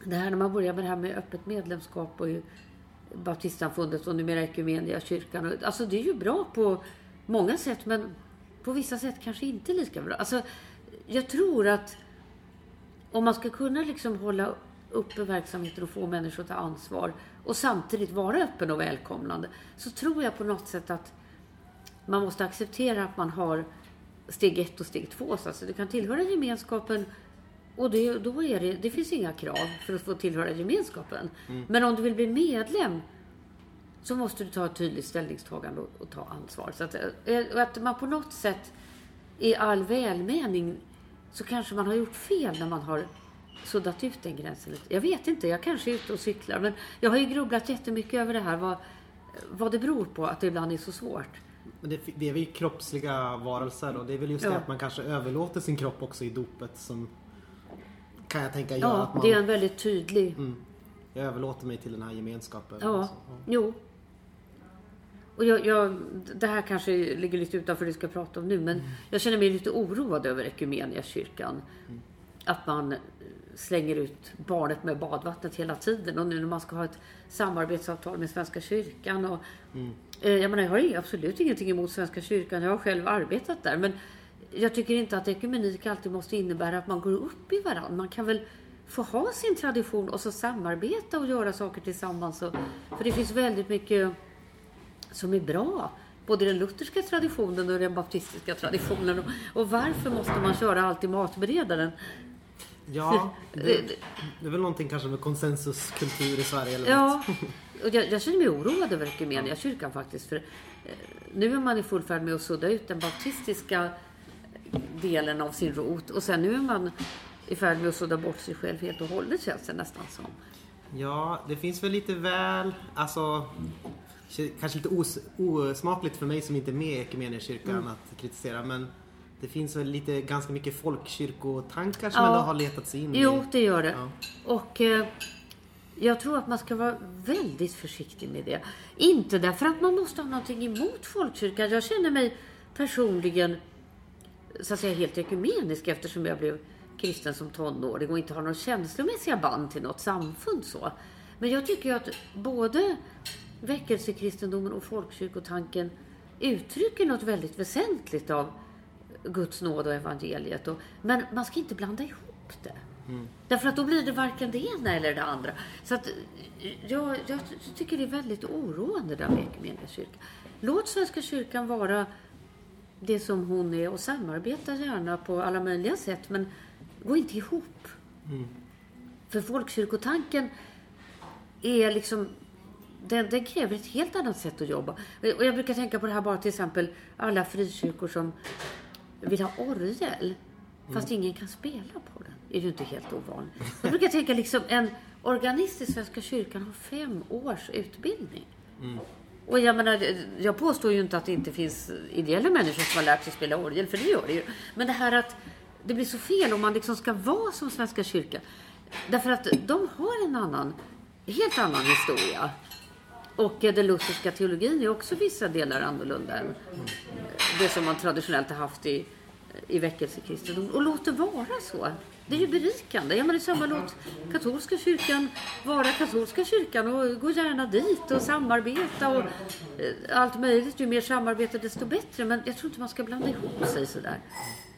det här när man börjar med det här med öppet medlemskap och Baptistsamfundet och numera Ekumenia kyrkan. och- Alltså det är ju bra på många sätt men på vissa sätt kanske inte lika bra. Alltså jag tror att om man ska kunna liksom hålla uppe verksamheten och få människor att ta ansvar och samtidigt vara öppen och välkomnande så tror jag på något sätt att man måste acceptera att man har steg ett och steg två. Så alltså, du kan tillhöra gemenskapen och det, då är det, det finns inga krav för att få tillhöra gemenskapen. Men om du vill bli medlem så måste du ta ett tydligt ställningstagande och, och ta ansvar. Så att, eh, att man på något sätt i all välmening så kanske man har gjort fel när man har suddat ut den gränsen. Jag vet inte, jag kanske är ute och cyklar. Men jag har ju grubblat jättemycket över det här. Vad, vad det beror på att det ibland är så svårt. Men det, det är väl kroppsliga varelser och det är väl just Ja. det att man kanske överlåter sin kropp också i dopet som kan jag tänka gör Ja, att man det är en väldigt tydlig... mm, jag överlåter mig till den här gemenskapen. Ja, Alltså, jo. Och jag, jag, det här kanske ligger lite utanför det vi ska prata om nu, men jag känner mig lite oroad över Ekumeniakyrkan. Att man slänger ut barnet med badvattnet hela tiden och nu när man ska ha ett samarbetsavtal med Svenska kyrkan. Och, eh, jag, menar, jag har absolut ingenting emot Svenska kyrkan, jag har själv arbetat där. Men jag tycker inte att ekumenik alltid måste innebära att man går upp i varandra. Man kan väl få ha sin tradition och så samarbeta och göra saker tillsammans. Och, för det finns väldigt mycket som är bra. Både den lutherska traditionen och den baptistiska traditionen. Och, och varför måste man köra allt i matberedaren? Ja, det, det är väl någonting kanske med konsensuskultur i Sverige eller något. Ja, och jag, jag känner mig oroad över Ekumeniakyrkan faktiskt. För eh, nu är man i full färd med att sudda ut den baptistiska delen av sin rot. Och sen nu är man i färd med att sudda bort sig själv helt och hållet känns det nästan som. Ja, det finns väl lite väl, alltså kanske lite os, osmakligt för mig som inte är med i Ekumeniakyrkan Mm. att kritisera men det finns väl lite ganska mycket folkkyrkotankar som Ja. ändå har letat sig in Jo, i... det gör det. Ja. Och eh, jag tror att man ska vara väldigt försiktig med det. Inte därför att man måste ha någonting emot folkkyrkan. Jag känner mig personligen så att säga helt ekumenisk eftersom jag blev kristen som tonåring och inte har några känslomässiga band till något samfund så. Men jag tycker ju att både väckelsekristendomen och folkkyrkotanken uttrycker något väldigt väsentligt av Guds nåd och evangeliet. Och, men man ska inte blanda ihop det. Därför att då blir det varken det ena eller det andra. Så att, jag, jag tycker det är väldigt oroande där med Ekumeniakyrkan. Låt Svenska kyrkan vara det som hon är och samarbeta gärna på alla möjliga sätt men gå inte ihop. För folkkyrkotanken är liksom den, den kräver ett helt annat sätt att jobba. Och jag brukar tänka på det här bara till exempel alla frikyrkor som vill ha orgel fast ingen kan spela på den. är ju inte helt ovanligt. Jag brukar tänka liksom en organist i Svenska kyrkan har fem års utbildning. Och jag menar, jag påstår ju inte att det inte finns ideella människor som har lärt sig spela orgel, för det gör det ju. Men det här att det blir så fel om man liksom ska vara som Svenska kyrkan. Därför att de har en annan, helt annan historia. Och eh, den lutherska teologin är också vissa delar annorlunda än eh, det som man traditionellt har haft i, eh, i väckelsekristendom. Och låt det vara så. Det är ju berikande. Det är samma låt katolska kyrkan vara katolska kyrkan och gå gärna dit och samarbeta och allt möjligt. Ju mer samarbete desto bättre. Men jag tror inte man ska blanda ihop sig sådär.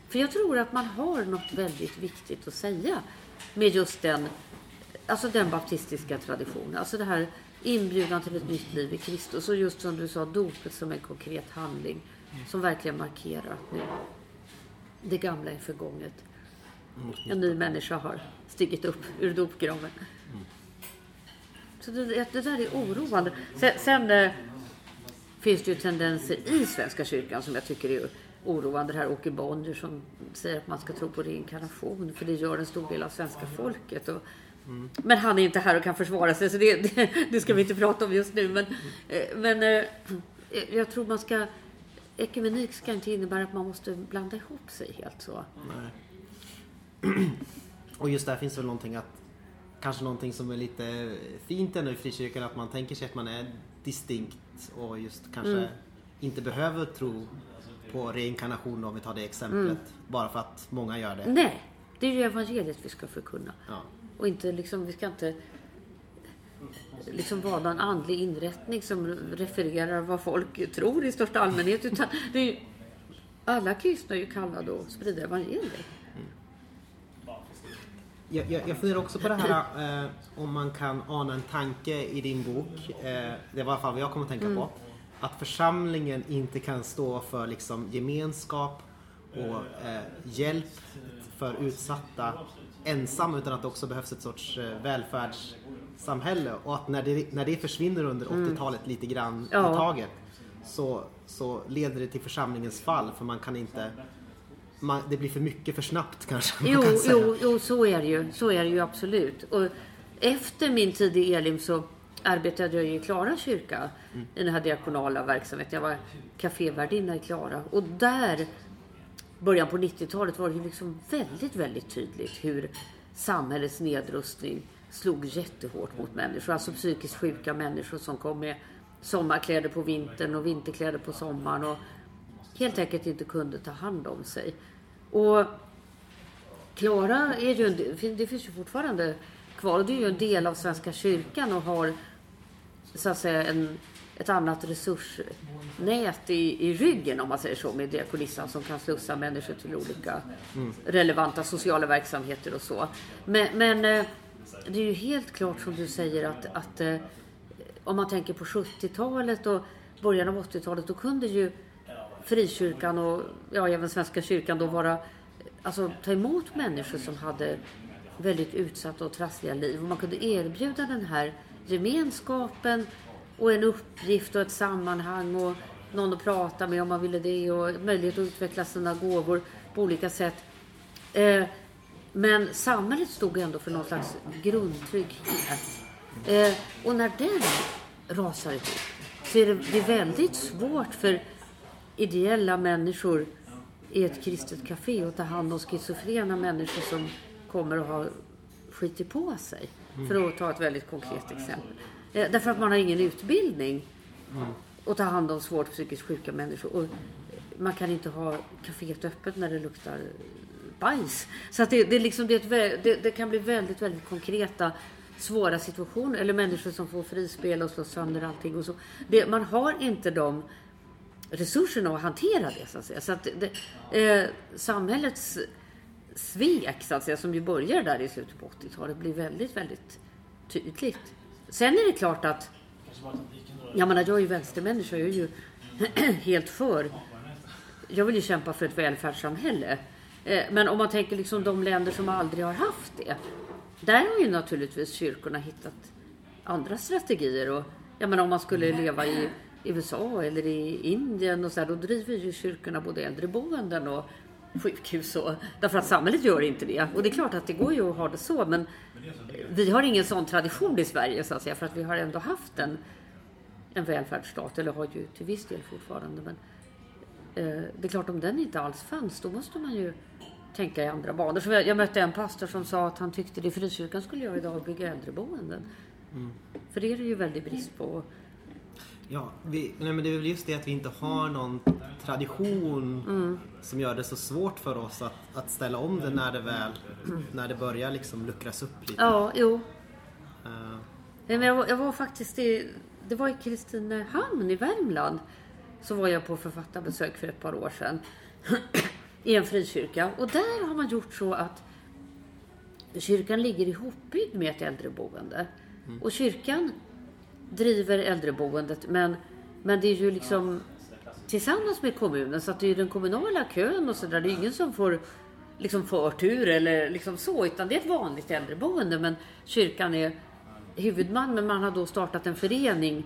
För jag tror att man har något väldigt viktigt att säga med just den, alltså den baptistiska traditionen. Alltså det här inbjudan till ett nytt liv i Kristus. Och just som du sa, dopet som en konkret handling som verkligen markerar att nu det gamla är förgånget. En ny människa har stigit upp ur dopgraven. Så det, det där är oroande. Sen, sen eh, finns det ju tendenser i Svenska kyrkan som jag tycker är oroande. Det här Åke Bonnier som säger att man ska tro på reinkarnation för det gör en stor del av svenska folket. Och, Men han är inte här och kan försvara sig så det, det, det ska vi inte prata om just nu. Men, eh, men eh, jag tror man ska... Ekumenik ska inte innebära att man måste blanda ihop sig helt så. Och just där finns det väl någonting att Kanske någonting som är lite fint ändå i frikyrkan att man tänker sig att man är distinkt och just kanske Mm. inte behöver tro på reinkarnation om vi tar det exemplet. Mm. Bara för att många gör det. Nej, det är ju evangeliet vi ska förkunna. Ja. Och inte liksom, vi ska inte liksom vara någon andlig inrättning som refererar vad folk tror i största allmänhet. Utan det är ju, alla kristna är ju kallade att sprida evangeliet. Jag, jag, jag funderar också på det här eh, om man kan ana en tanke i din bok. Eh, det var i alla fall vad jag kommer att tänka Mm. på. Att församlingen inte kan stå för liksom gemenskap och eh, hjälp för utsatta ensam utan att det också behövs ett sorts eh, välfärdssamhälle. Och att när det, när det försvinner under 80-talet lite grann Mm. Ja. i taget så, så leder det till församlingens fall för man kan inte man, det blir för mycket för snabbt kanske. Jo, kan jo, jo, så är det ju. Så är det ju absolut. Och efter min tid i Elim så arbetade jag i Klara kyrka i den här diakonala verksamheten. Jag var kafévärdinna i Klara och där början på 90-talet var det ju liksom väldigt, väldigt tydligt hur samhällets nedrustning slog jättehårt mot människor. Alltså psykiskt sjuka människor som kom med sommarkläder på vintern och vinterkläder på sommaren och helt enkelt inte kunde ta hand om sig. Och Klara är ju en, det finns ju fortfarande kvar och det är ju en del av Svenska kyrkan och har så att säga en, ett annat resursnät i, i ryggen om man säger så med diakonissan som kan slussa människor till olika relevanta sociala verksamheter och så. Men, men eh, det är ju helt klart som du säger att, att eh, om man tänker på 70-talet och början av 80-talet då kunde ju frikyrkan och ja, även Svenska kyrkan då vara, alltså ta emot människor som hade väldigt utsatta och trassliga liv. Och man kunde erbjuda den här gemenskapen och en uppgift och ett sammanhang och någon att prata med om man ville det och möjlighet att utveckla sina gåvor på olika sätt. Eh, men samhället stod ändå för någon slags grundtrygghet. Eh, och när den rasar ihop så är det, det är väldigt svårt för ideella människor i ett kristet café att ta hand om schizofrena människor som kommer att ha skitit på sig. För att ta ett väldigt konkret exempel. Eh, därför att man har ingen utbildning att ta hand om svårt psykiskt sjuka människor. Och man kan inte ha kaféet öppet när det luktar bajs. Så att det, det, liksom, det, det, det kan bli väldigt, väldigt konkreta svåra situationer. Eller människor som får frispel och slår sönder allting. Och så. Det, man har inte de resurserna att hantera det så att säga. Så att det, eh, samhällets svek så att säga, som ju börjar där i slutet på 80-talet blir väldigt, väldigt tydligt. Sen är det klart att jag menar, jag är ju vänstermänniska, jag är ju helt för jag vill ju kämpa för ett välfärdssamhälle. Eh, Men om man tänker liksom de länder som aldrig har haft det. Där har ju naturligtvis kyrkorna hittat andra strategier. Och, jag menar, om man skulle leva i USA eller i Indien och så här, då driver ju kyrkorna både äldreboenden och sjukhus. Och, därför att samhället gör inte det. Och det är klart att det går ju att ha det så. Men vi har ingen sån tradition i Sverige så att säga. För att vi har ändå haft en en välfärdsstat, eller har ju till viss del fortfarande. Men eh, det är klart, om den inte alls fanns, då måste man ju tänka i andra banor. Så jag, jag mötte en pastor som sa att han tyckte det frikyrkan skulle göra idag, bygga äldreboenden. För det är det ju väldigt brist på. Ja, vi, nej men det är väl just det att vi inte har någon tradition som gör det så svårt för oss att, att ställa om det när det väl, när det börjar liksom luckras upp lite. Ja, jo. Nej, men jag, var, jag var faktiskt i, det var i Kristinehamn i Värmland. Så var jag på författarbesök för ett par år sedan. I en frikyrka. Och där har man gjort så att kyrkan ligger ihopbyggd med ett äldreboende. Och kyrkan driver äldreboendet men, men det är ju liksom tillsammans med kommunen så att det är ju den kommunala kön och så där. Det är ingen som får liksom förtur eller liksom så utan det är ett vanligt äldreboende men kyrkan är huvudman men man har då startat en förening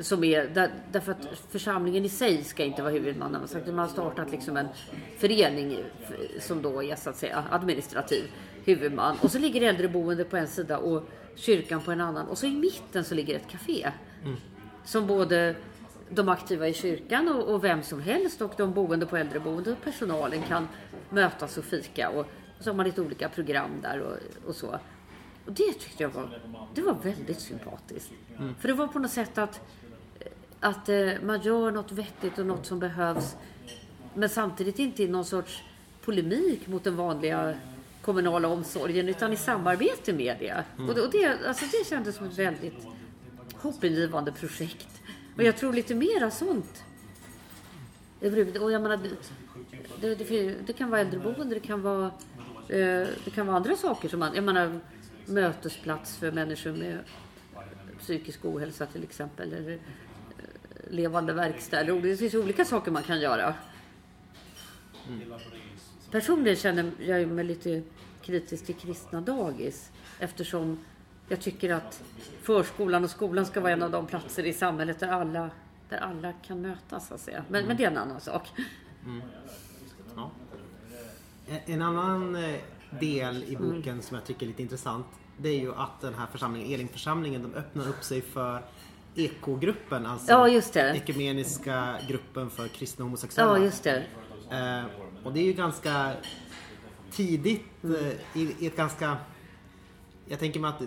som är, där, därför att församlingen i sig ska inte vara huvudman. Man har sagt man har startat liksom en förening som då är så att säga administrativ huvudman. Och så ligger äldreboende på en sida och kyrkan på en annan. Och så i mitten så ligger ett café. Som både de aktiva i kyrkan och, och vem som helst och de boende på äldreboende och personalen kan mötas och fika. Och, så har man lite olika program där och, och så. Och det tyckte jag var, det var väldigt sympatiskt. För det var på något sätt att, att eh, man gör något vettigt och något som behövs. Men samtidigt inte i någon sorts polemik mot den vanliga kommunala omsorgen utan i samarbete med det. Det, och det, alltså det kändes som ett väldigt hoppingivande projekt. Och jag tror lite mera sånt. Och jag menar, det, det, det, kan vara äldreboende, det kan vara, eh, det kan vara andra saker som man, jag menar mötesplats för människor med psykisk ohälsa till exempel. Eller eh, levande verkstäder. Det finns olika saker man kan göra. Personligen känner jag mig lite kritisk till kristna dagis eftersom jag tycker att förskolan och skolan ska vara en av de platser i samhället där alla, där alla kan mötas. Så att säga. Men, men det är en annan sak. Ja. En- annan eh, del i boken som jag tycker är lite intressant det är ju att den här församlingen, Elimförsamlingen, de öppnar upp sig för ekogruppen, alltså Ja, ekumeniska gruppen för kristna homosexuella. Ja, just det. Och det är ju ganska tidigt Mm. eh, i, i ett ganska... Jag tänker mig att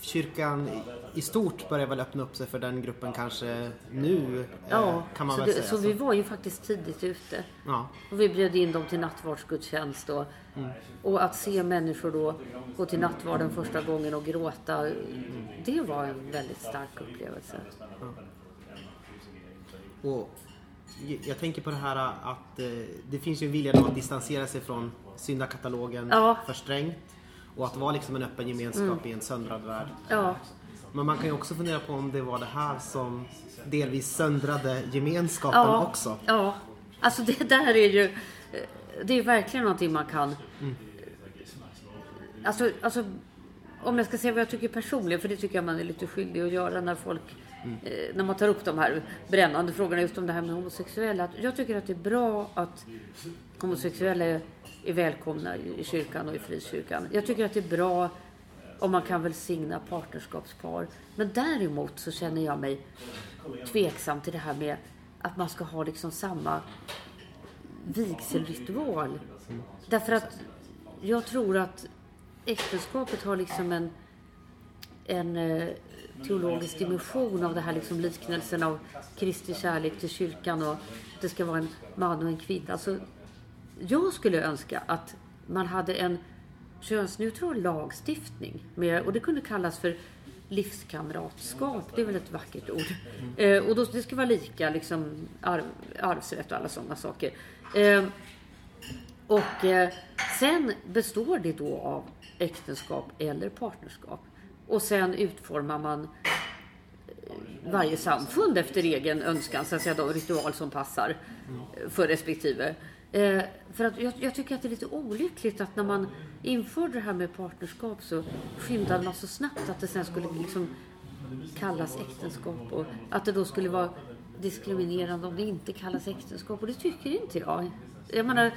kyrkan i- stort börjar väl öppna upp sig för den gruppen kanske nu, eh, Ja, kan man så, väl det, säga. så vi var ju faktiskt tidigt ute. ja. Och vi bjöd in dem till nattvardsgudstjänst. Och, och att se människor då gå till nattvarden första gången och gråta. Det var en väldigt stark upplevelse. Och j- jag tänker på det här att eh, det finns ju en vilja att distansera sig från syndakatalogen Ja. Mm. för strängt. Och att vara liksom en öppen gemenskap i en söndrad värld. Ja, Men man kan ju också fundera på om det var det här som delvis söndrade gemenskapen ja, också. ja. Alltså det där är ju... Det är verkligen någonting man kan... Alltså, alltså, om jag ska säga vad jag tycker personligen, för det tycker jag man är lite skyldig att göra när folk... Mm. när man tar upp de här brännande frågorna just om det här med homosexuella. Att Jag tycker att det är bra att homosexuella är, är välkomna i i kyrkan och i frikyrkan. Jag tycker att det är bra om man kan välsigna partnerskapspar. Men däremot så känner jag mig tveksam till det här med att man ska ha liksom samma vigselritual. Därför att jag tror att äktenskapet har liksom en, en eh, teologisk dimension av det här liksom liknelsen av Kristi kärlek till kyrkan och att det ska vara en man och en kvinna. Alltså, jag skulle önska att man hade en könsneutral lagstiftning. Med, och det kunde kallas för livskamratskap. Det är väl ett vackert ord. Eh, och då, det ska vara lika liksom, arv, arvsrätt och alla sådana saker. Eh, och eh, sen består det då av äktenskap eller partnerskap. Och sen utformar man eh, varje samfund efter egen önskan, så att säga, de ritual som passar eh, för respektive. Eh, för att jag, jag tycker att det är lite olyckligt att när man införde det här med partnerskap så skyndade man så snabbt att det sen skulle liksom kallas äktenskap och att det då skulle vara diskriminerande om det inte kallas äktenskap och det tycker inte jag. Jag menar,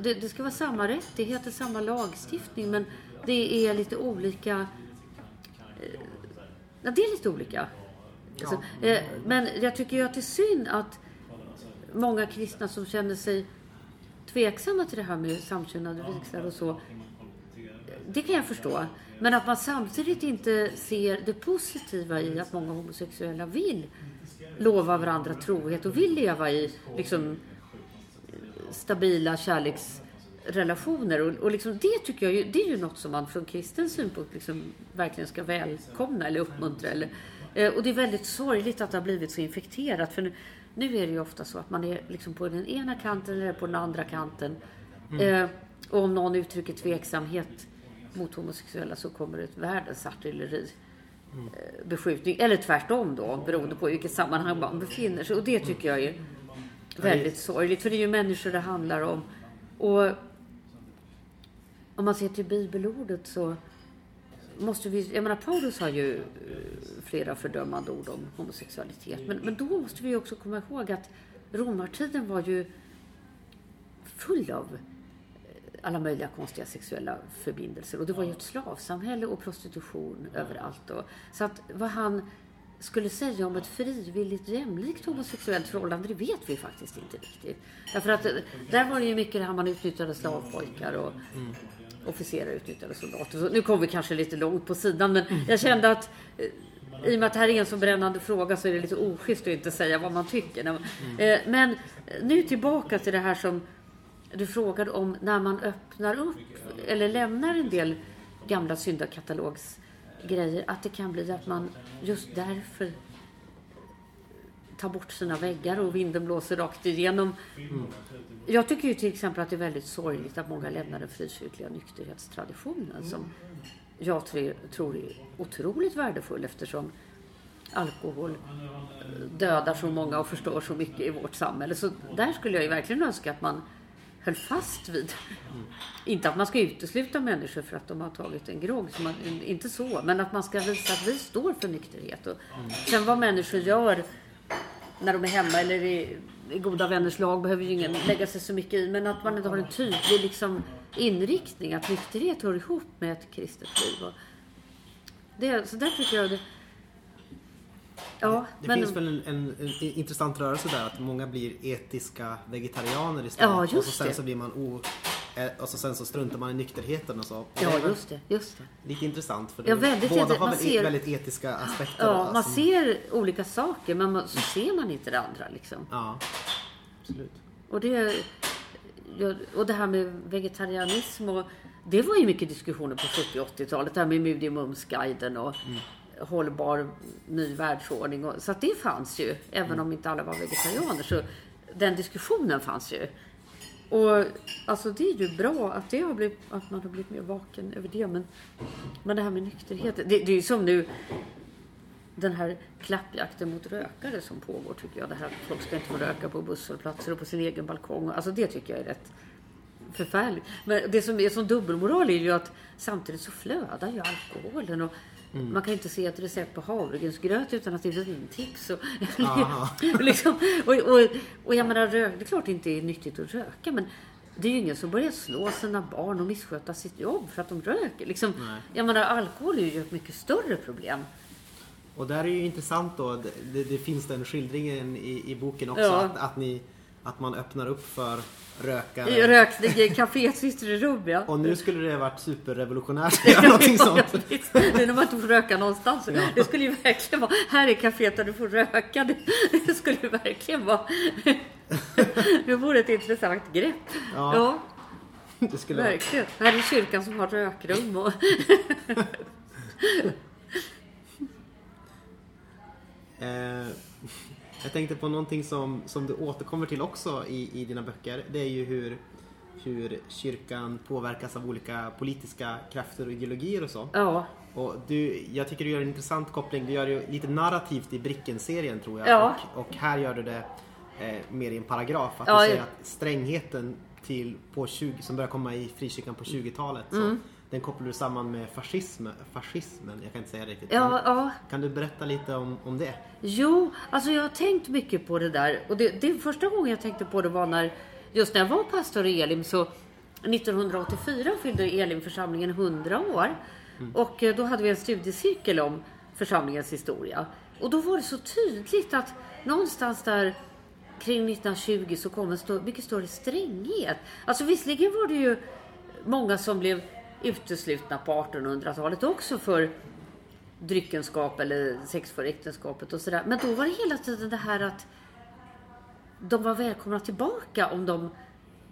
det, det ska vara samma rättigheter, samma lagstiftning men det är lite olika. Ja, det är lite olika. Alltså, eh, men jag tycker ju att det är synd att många kristna som känner sig tveksamma till det här med samkönade vigslar och så. Det kan jag förstå. Men att man samtidigt inte ser det positiva i att många homosexuella vill lova varandra trohet och vill leva i liksom, stabila kärleksrelationer. Och, och liksom, det tycker jag ju, det är ju något som man från kristen synpunkt liksom verkligen ska välkomna eller uppmuntra. Eller, eh, och det är väldigt sorgligt att det har blivit så infekterat. För nu, nu är det ju ofta så att man är liksom på den ena kanten eller på den andra kanten. Eh, och om någon uttrycker tveksamhet mot homosexuella så kommer det ett världens artilleri eh, beskjutning. Eller tvärtom då, beroende på i vilket sammanhang man befinner sig. Och det tycker jag är väldigt sorgligt. För det är ju människor det handlar om. Och om man ser till bibelordet så måste vi, jag menar Paulus har ju eh, flera fördömande ord om homosexualitet. Men, men då måste vi också komma ihåg att romartiden var ju full av eh, alla möjliga konstiga sexuella förbindelser. Och det var ju ett slavsamhälle och prostitution överallt. Och, så att vad han skulle säga om ett frivilligt jämlikt homosexuellt förhållande, det vet vi faktiskt inte riktigt. Därför att eh, där var det ju mycket det här man utnyttjade slavpojkar och mm officerare utnyttjade soldater. Så nu kom vi kanske lite långt på sidan, men jag kände att eh, i och med att det här är en så brännande fråga så är det lite oschysst att inte säga vad man tycker. Eh, Men nu tillbaka till det här som du frågade om när man öppnar upp eller lämnar en del gamla syndakatalogsgrejer. Att det kan bli att man just därför tar bort sina väggar och vinden blåser rakt igenom. Jag tycker ju till exempel att det är väldigt sorgligt att många lämnar den frikyrkliga nykterhetstraditionen som jag tror, är otroligt värdefull eftersom alkohol dödar så många och förstör så mycket i vårt samhälle. Så där skulle jag ju verkligen önska att man höll fast vid. Inte att man ska utesluta människor för att de har tagit en grogg, inte så. Men att man ska visa att vi står för nykterhet. Och sen vad människor gör när de är hemma eller i, i goda vänners lag behöver ju ingen lägga sig så mycket i. Men att man inte har en tydlig liksom, inriktning. Att nykterhet hör ihop med ett kristet liv. Det, så där tycker jag det... Ja, Det men... finns väl en, en, en intressant rörelse där att många blir etiska vegetarianer istället. Ja, och så sen det. så blir man o... eh, Och så sen så struntar man i nykterheten och så. Ja, just det. Just det. Lite intressant för Ja, det- väldigt båda har man väl ser- väldigt etiska aspekter. Ja, va, man ser olika saker men man, så ser man inte det andra liksom. Ja, absolut. Och det, och det här med vegetarianism och det var ju mycket diskussioner på 70 och 80-talet. Det här med Mudi Mums-guiden och hållbar ny världsordning. Och, så att det fanns ju, även om inte alla var vegetarianer. Så den diskussionen fanns ju. Och alltså det är ju bra att, det har blivit, att man har blivit mer vaken över det. Men, men det här med nykterhet, det, det är ju som nu den här klappjakten mot rökare som pågår tycker jag. Det här att folk ska inte få röka på busshållplatser och på sin egen balkong. Alltså det tycker jag är rätt förfärligt. Men det som är som dubbelmoral är ju att samtidigt så flödar ju alkoholen. Och man kan inte se ett recept på havregrynsgröt utan att det är vintips. Och, Aha. liksom, och, och, och jag menar, rök, det är klart det inte är nyttigt att röka men det är ju ingen som börjar slå sina barn och missköta sitt jobb för att de röker. Liksom, jag menar, alkohol är ju ett mycket större problem. Och där är ju intressant då, det, det, det finns den skildringen i, i boken också, Ja. att, att, ni, att man öppnar upp för rökare. I Rökning i kaféet sitter i rum, ja. Och nu skulle det varit superrevolutionärt att göra någonting sånt. Ja. Nu när man inte får röka någonstans. Det skulle ju verkligen vara, här är kaféet där du får röka. Det, det skulle ju verkligen vara, det vore ett intressant grepp. Ja. Ja, Det skulle vara. verkligen. Här är kyrkan som har rökrum. Och, Eh, jag tänkte på någonting som, som du återkommer till också i, i dina böcker. Det är ju hur, hur kyrkan påverkas av olika politiska krafter och ideologier och så. ja, Och du, jag tycker du gör en intressant koppling. Du gör det lite narrativt i Bricken-serien tror jag. Ja. Och, och här gör du det eh, mer i en paragraf. Att Ja, du säger att strängheten till, på 20, som börjar komma i frikyrkan på 20-talet. Så Mm. Den kopplar du samman med fascism, fascismen. Jag kan inte säga riktigt. ja, ja. Kan du berätta lite om, om det? Jo, alltså jag har tänkt mycket på det där. Och det, det första gången jag tänkte på det var när, just när jag var pastor i Elim så 1984 fyllde Elimförsamlingen 100 år. Och eh, då hade vi en studiecirkel om församlingens historia. Och då var det så tydligt att någonstans där kring 1920 så kom en stor, mycket större stränghet. Alltså visserligen var det ju många som blev uteslutna på 1800-talet också för dryckenskap eller sex för äktenskapet och sådär. Men då var det hela tiden det här att de var välkomna tillbaka om de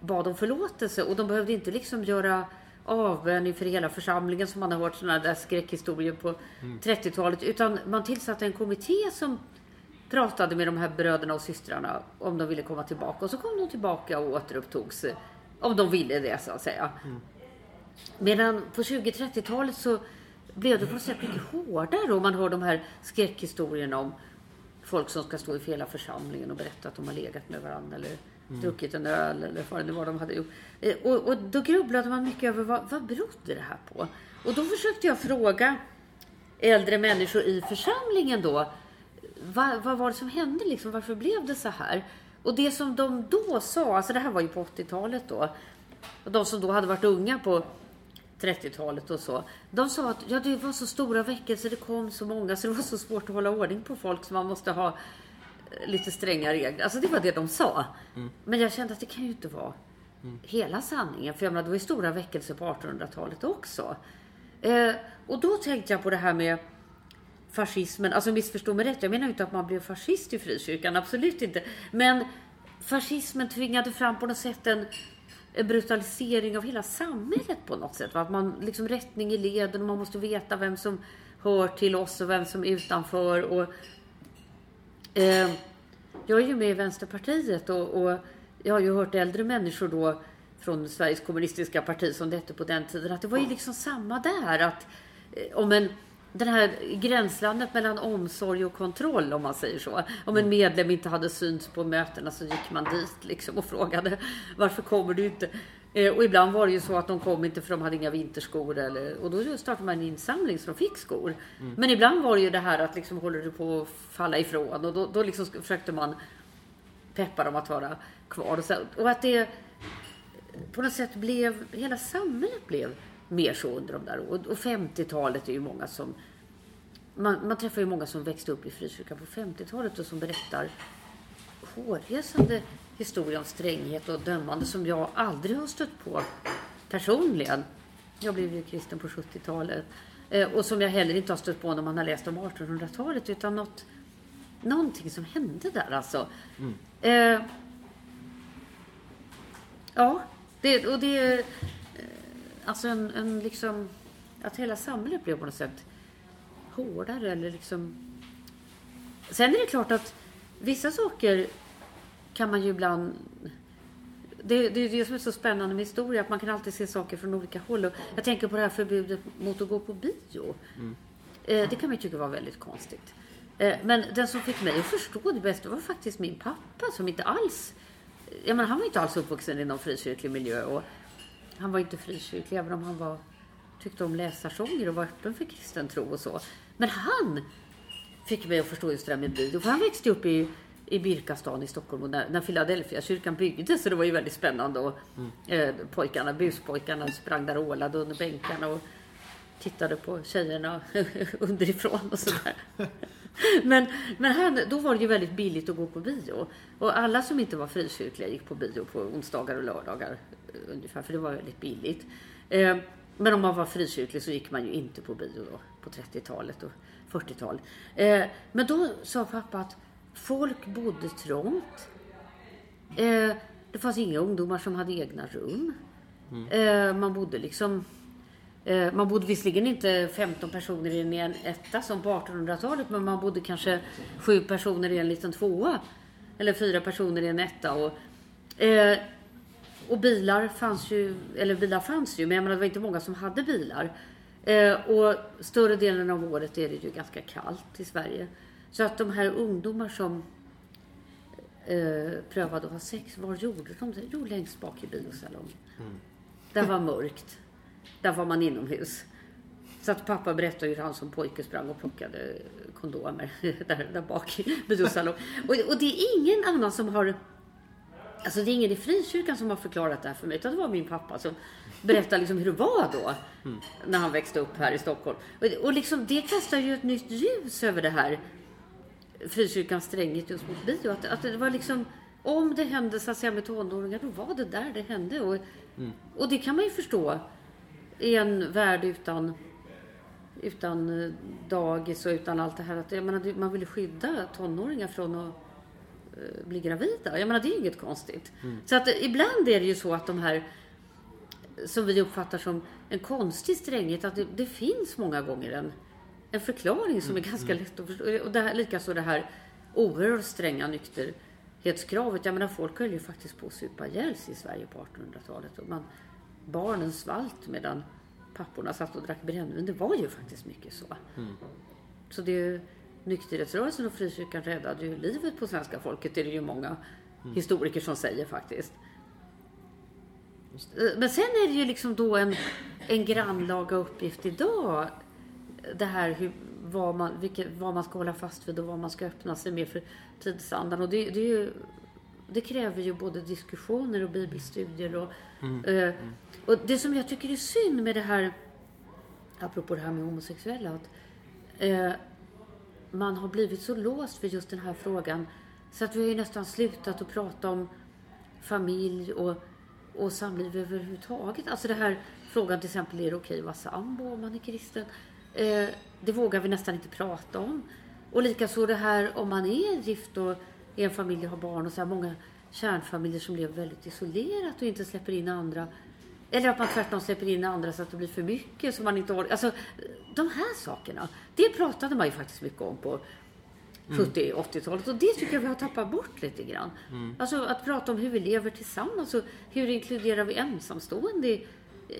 bad om förlåtelse. Och de behövde inte liksom göra avbön inför hela församlingen som man har hört sådana där skräckhistorier på 30-talet utan man tillsatte en kommitté som pratade med de här bröderna och systrarna om de ville komma tillbaka. Och så kom de tillbaka och återupptogs eh, om de ville det så att säga. Medan på 20-30-talet så blev det på något sätt mycket hårdare och man hör de här skräckhistorierna om folk som ska stå i hela församlingen och berätta att de har legat med varandra eller druckit en öl eller vad det nu var de hade gjort. Eh, Och, och då grubblade man mycket över vad, vad berodde det här på? Och då försökte jag fråga äldre människor i församlingen då. Vad, vad var det som hände liksom? Varför blev det så här? Och det som de då sa, alltså det här var ju på 80-talet då. Och de som då hade varit unga på 30-talet och så. De sa att ja, det var så stora väckelser, det kom så många så det var så svårt att hålla ordning på folk så man måste ha eh, lite stränga regler. Alltså det var det de sa. Men jag kände att det kan ju inte vara hela sanningen. För jag menar, det var ju stora väckelser på 1800-talet också. Eh, och då tänkte jag på det här med fascismen. Alltså missförstå mig rätt, jag menar inte att man blev fascist i frikyrkan, absolut inte. Men fascismen tvingade fram på något sätt en brutalisering av hela samhället på något sätt. Va? Att man liksom rättning i leden och man måste veta vem som hör till oss och vem som är utanför. Och, eh, jag är ju med i Vänsterpartiet och, och jag har ju hört äldre människor då från Sveriges kommunistiska parti som det hette på den tiden att det var ju liksom samma där. Att eh, om en den här gränslandet mellan omsorg och kontroll om man säger så. Om en medlem inte hade synts på mötena så gick man dit liksom och frågade varför kommer du inte? Eh, Och ibland var det ju så att de kom inte för de hade inga vinterskor eller, och då startade man en insamling så de fick skor. Men ibland var det ju det här att liksom håller du på att falla ifrån och då, då liksom försökte man peppa dem att vara kvar. Och, så, och att det på något sätt blev, hela samhället blev mer så under de där åren. Och 50-talet är ju många som, man, man träffar ju många som växte upp i frikyrkan på 50-talet och som berättar hårresande historia om stränghet och dömande som jag aldrig har stött på personligen. Jag blev ju kristen på 70-talet. Eh, och som jag heller inte har stött på när man har läst om 1800-talet utan något, någonting som hände där alltså. Eh, ja, det, och det... Alltså en, en liksom... Att hela samhället blev på något sätt hårdare eller liksom... Sen är det klart att vissa saker kan man ju ibland... Det, det är det som är så spännande med historia, att man kan alltid se saker från olika håll. Och jag tänker på det här förbudet mot att gå på bio. Eh, det kan man ju tycka var väldigt konstigt. Eh, men den som fick mig att förstå det bäst var faktiskt min pappa som inte alls... Jag menar, han var inte alls uppvuxen i någon frikyrklig miljö. Och han var inte frikyrklig, även om han var, tyckte om läsarsånger och var öppen för kristen tro och så. Men han fick mig att förstå just det där med bio. För han växte upp i, i Birkastan i Stockholm och när, när Philadelphia kyrkan byggdes så det var ju väldigt spännande. Och, eh, pojkarna, buspojkarna sprang där och ålade under bänkarna och tittade på tjejerna underifrån och sådär. Men, men här, då var det ju väldigt billigt att gå på bio. Och alla som inte var frikyrkliga gick på bio på onsdagar och lördagar eh, ungefär, för det var väldigt billigt. Eh, men om man var frikyrklig så gick man ju inte på bio då, på 30-talet och 40-talet. Eh, men då sa pappa att folk bodde trångt. Eh, det fanns inga ungdomar som hade egna rum. Eh, man bodde liksom Man bodde visserligen inte 15 personer i en etta som på 1800-talet men man bodde kanske sju personer i en liten tvåa. Eller fyra personer i en etta. Och, eh, och bilar fanns ju, eller bilar fanns ju men jag menar, det var inte många som hade bilar. Eh, och större delen av året är det ju ganska kallt i Sverige. Så att de här ungdomar som eh, prövade att ha sex, var gjorde de det? Jo, längst bak i biosalongen. Där var mörkt. Där var man inomhus. Så att pappa berättade hur han som pojke sprang och plockade kondomer där, där bak i. Och, och det är ingen annan som har... Alltså det är ingen i frikyrkan som har förklarat det här för mig. Utan det var min pappa som berättade liksom hur det var då. När han växte upp här i Stockholm. Och, och liksom, det kastar ju ett nytt ljus över det här frikyrkans stränghet just mot bio. Att, att det var liksom, om det hände så att säga med tonåringar, då var det där det hände. Och, och det kan man ju förstå i en värld utan, utan eh, dagis och utan allt det här. Att, jag menar, man vill skydda tonåringar från att eh, bli gravida. Jag menar, det är ju inget konstigt. Så att eh, ibland är det ju så att de här som vi uppfattar som en konstig stränghet, att det, det finns många gånger en, en förklaring som är ganska lätt att förstå. Och det här, likaså det här oerhört stränga nykterhetskravet. Jag menar, folk höll ju faktiskt på att supa ihjäl sig i Sverige på 1800-talet. Och man, barnen svalt medan papporna satt och drack brännvin. Det var ju faktiskt mycket så. Så det är ju, nykterhetsrörelsen och frikyrkan räddade ju livet på svenska folket. Det är det ju många historiker som säger faktiskt. Eh, Men sen är det ju liksom då en, en grannlaga uppgift idag. Det här hur, vad, man, vilket, vad man ska hålla fast vid och vad man ska öppna sig med för tidsandan. Och det, det, ju, det kräver ju både diskussioner och bibelstudier. Och, eh, och det som jag tycker är synd med det här, apropå det här med homosexuella, att eh, man har blivit så låst för just den här frågan så att vi har ju nästan slutat att prata om familj och, och samliv överhuvudtaget. Alltså det här frågan till exempel, är det okej att vara sambo om man är kristen? Eh, det vågar vi nästan inte prata om. Och likaså det här om man är gift och är en familj och har barn och så här många kärnfamiljer som lever väldigt isolerat och inte släpper in andra. Eller att man tvärtom släpper in andra så att det blir för mycket så man inte orkar. Alltså de här sakerna, det pratade man ju faktiskt mycket om på 70 80-talet och det tycker jag vi har tappat bort lite grann. Alltså att prata om hur vi lever tillsammans och hur inkluderar vi ensamstående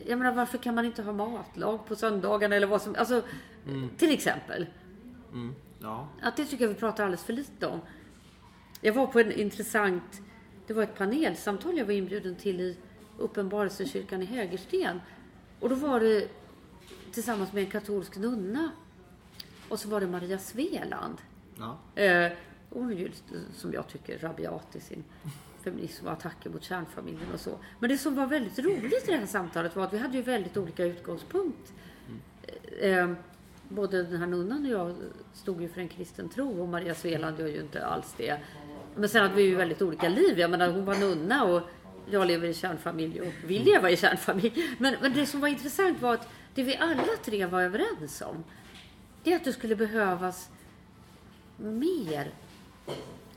jag menar varför kan man inte ha matlag på söndagarna eller vad som, alltså till exempel. Ja. Att det tycker jag vi pratar alldeles för lite om. Jag var på en intressant, det var ett panelsamtal jag var inbjuden till i Uppenbarelsekyrkan i Hägersten. Och då var det tillsammans med en katolsk nunna. Och så var det Maria Sveland. Ja. Eh, hon är ju som jag tycker rabiat i sin feminism och attacker mot kärnfamiljen och så. Men det som var väldigt roligt i det här samtalet var att vi hade ju väldigt olika utgångspunkt. Eh, både den här nunnan och jag stod ju för en kristen tro och Maria Sveland gör ju inte alls det. Men sen hade vi ju väldigt olika liv. Jag menar hon var nunna och jag lever i kärnfamilj och vill leva i kärnfamilj. Men, men det som var intressant var att det vi alla tre var överens om det är att det skulle behövas mer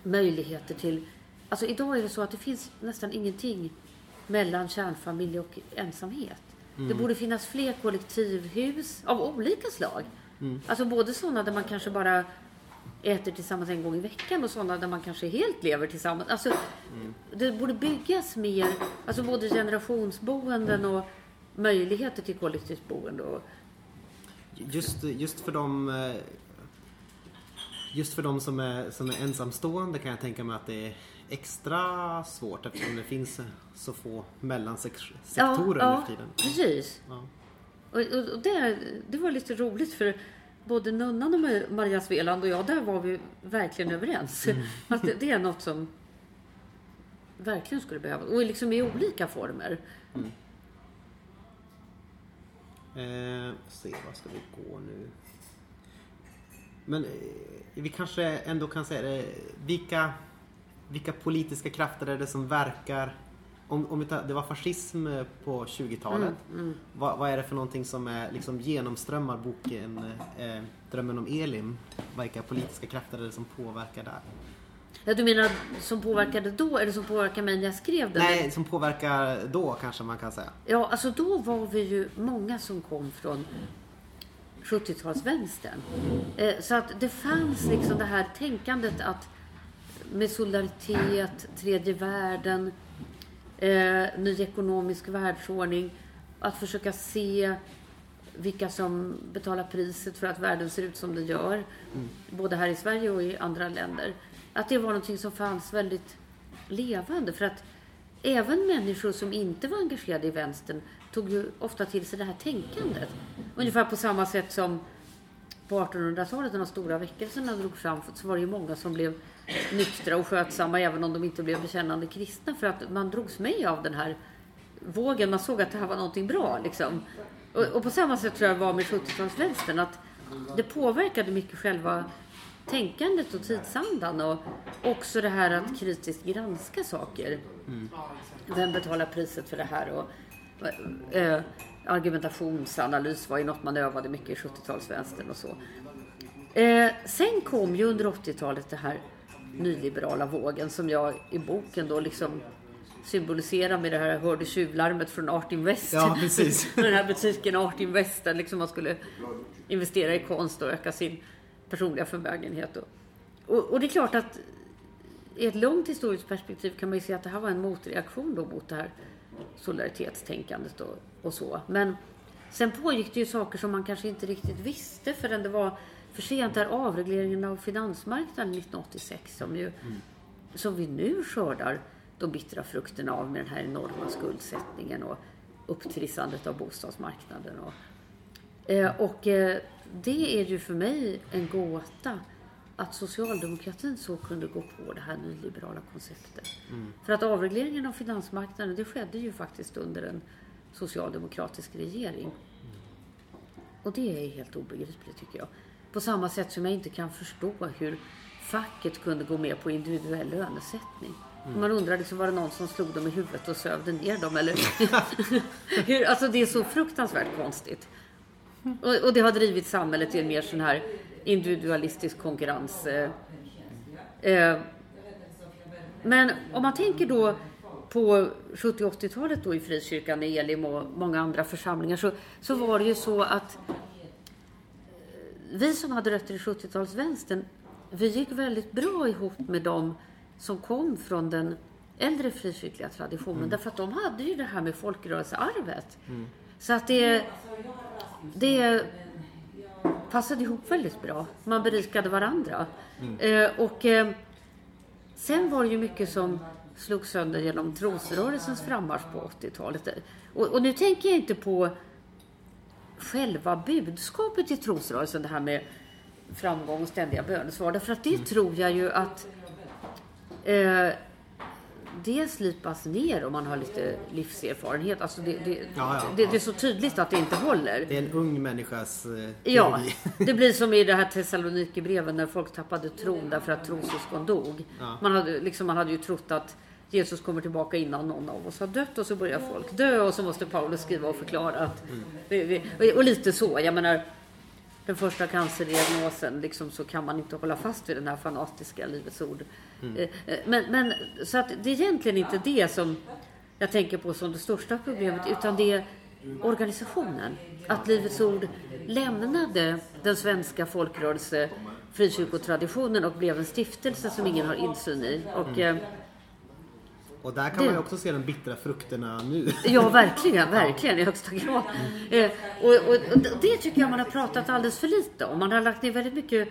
möjligheter till... Alltså idag är det så att det finns nästan ingenting mellan kärnfamilj och ensamhet. Det borde finnas fler kollektivhus av olika slag. Alltså både sådana där man kanske bara äter tillsammans en gång i veckan och sådana där man kanske helt lever tillsammans. Alltså, Det borde byggas mer, alltså både generationsboenden och möjligheter till kollektivt boende. Och, Just, just för de eh, Just för de som är, som är ensamstående kan jag tänka mig att det är extra svårt eftersom det finns så få mellansektorer nu för tiden. precis. Ja. Och, och, och det, det var lite roligt för både nunnan och Ma- Maria Sveland och jag, där var vi verkligen överens. Mm. Att det, det är något som verkligen skulle behövas. Och liksom i olika former. Eh, se, vad ska vi gå nu? Men eh, vi kanske ändå kan säga det. Vilka, vilka politiska krafter är det som verkar? Om, om vi tar, det var fascism eh, på 20-talet. Vad, vad är det för någonting som är, liksom genomströmmar boken eh, Drömmen om Elim? Vilka politiska krafter är det som påverkar där? Ja, du menar som påverkade då eller som påverkade mig när jag skrev den? Nej, som påverkar då kanske man kan säga. Ja, alltså då var vi ju många som kom från 70-talsvänstern. Eh, så att det fanns liksom det här tänkandet att med solidaritet, tredje världen, eh, ny ekonomisk världsordning, att försöka se vilka som betalar priset för att världen ser ut som den gör, både här i Sverige och i andra länder. Att det var någonting som fanns väldigt levande. För att även människor som inte var engagerade i vänstern tog ju ofta till sig det här tänkandet. Ungefär på samma sätt som på 1800-talet när de stora väckelserna drog fram så var det ju många som blev nyktra och skötsamma även om de inte blev bekännande kristna för att man drogs med av den här vågen. Man såg att det här var någonting bra liksom. Och, och på samma sätt tror jag det var med 70-talsvänstern att det påverkade mycket själva tänkandet och tidsandan och också det här att kritiskt granska saker. Vem betalar priset för det här? Och, eh, argumentationsanalys var ju något man övade mycket i 70-talsvänstern och så. Eh, sen kom ju under 80-talet det här nyliberala vågen som jag i boken då liksom symboliserar med det här hörde tjuvlarmet från Art Invest. Ja, precis. Den här butiken Art Invest där liksom man skulle investera i konst och öka sin personliga förmögenhet. Och, och, och det är klart att i ett långt historiskt perspektiv kan man ju se att det här var en motreaktion då mot det här solidaritetstänkandet och, och så. Men sen pågick det ju saker som man kanske inte riktigt visste förrän det var för sent. Där avregleringen av finansmarknaden 1986 som, ju, som vi nu skördar de bittra frukterna av med den här enorma skuldsättningen och upptrissandet av bostadsmarknaden. Och, eh, och eh, det är ju för mig en gåta att socialdemokratin så kunde gå på det här nyliberala konceptet. För att avregleringen av finansmarknaden det skedde ju faktiskt under en socialdemokratisk regering. Och det är helt obegripligt tycker jag. På samma sätt som jag inte kan förstå hur facket kunde gå med på individuell lönesättning. Man undrar liksom, var det någon som slog dem i huvudet och sövde ner dem? Eller? hur, alltså det är så fruktansvärt konstigt. Och, och det har drivit samhället till en mer sån här individualistisk konkurrens. Eh, eh, men om man tänker då på 70 80-talet då i Frikyrkan, i Elim och många andra församlingar så, så var det ju så att vi som hade rötter i 70-talsvänstern, vi gick väldigt bra ihop med dem som kom från den äldre frikyrkliga traditionen. Därför att de hade ju det här med folkrörelsearvet. Så att det, det passade ihop väldigt bra. Man berikade varandra. Eh, och eh, sen var det ju mycket som slog sönder genom trosrörelsens frammarsch på 80-talet. Och, och nu tänker jag inte på själva budskapet i trosrörelsen, det här med framgång och ständiga bönesvar. Därför att det tror jag ju att eh, det slipas ner om man har lite livserfarenhet. Alltså det, det, Ja, ja, det, ja. det är så tydligt att det inte håller. Det är en ung människas eh, Ja, det blir som i det här Thessalonikerbrevet när folk tappade tron därför att trossyskon dog. Man, hade, liksom, man hade ju trott att Jesus kommer tillbaka innan någon av oss har dött och så börjar folk dö och så måste Paulus skriva och förklara att... Vi, och lite så, jag menar den första cancerdiagnosen liksom, så kan man inte hålla fast vid den här fanatiska Livets Ord. Eh, eh, Men, men så att det är egentligen inte det som jag tänker på som det största problemet utan det är organisationen. Att Livets Ord lämnade den svenska folkrörelse frikyrkotraditionen och blev en stiftelse som ingen har insyn i. Och, eh, Och där kan Det- man ju också se de bittra frukterna nu. Ja, verkligen, verkligen i högsta grad. Eh, och, och, och det tycker jag man har pratat alldeles för lite om. Man har lagt ner väldigt mycket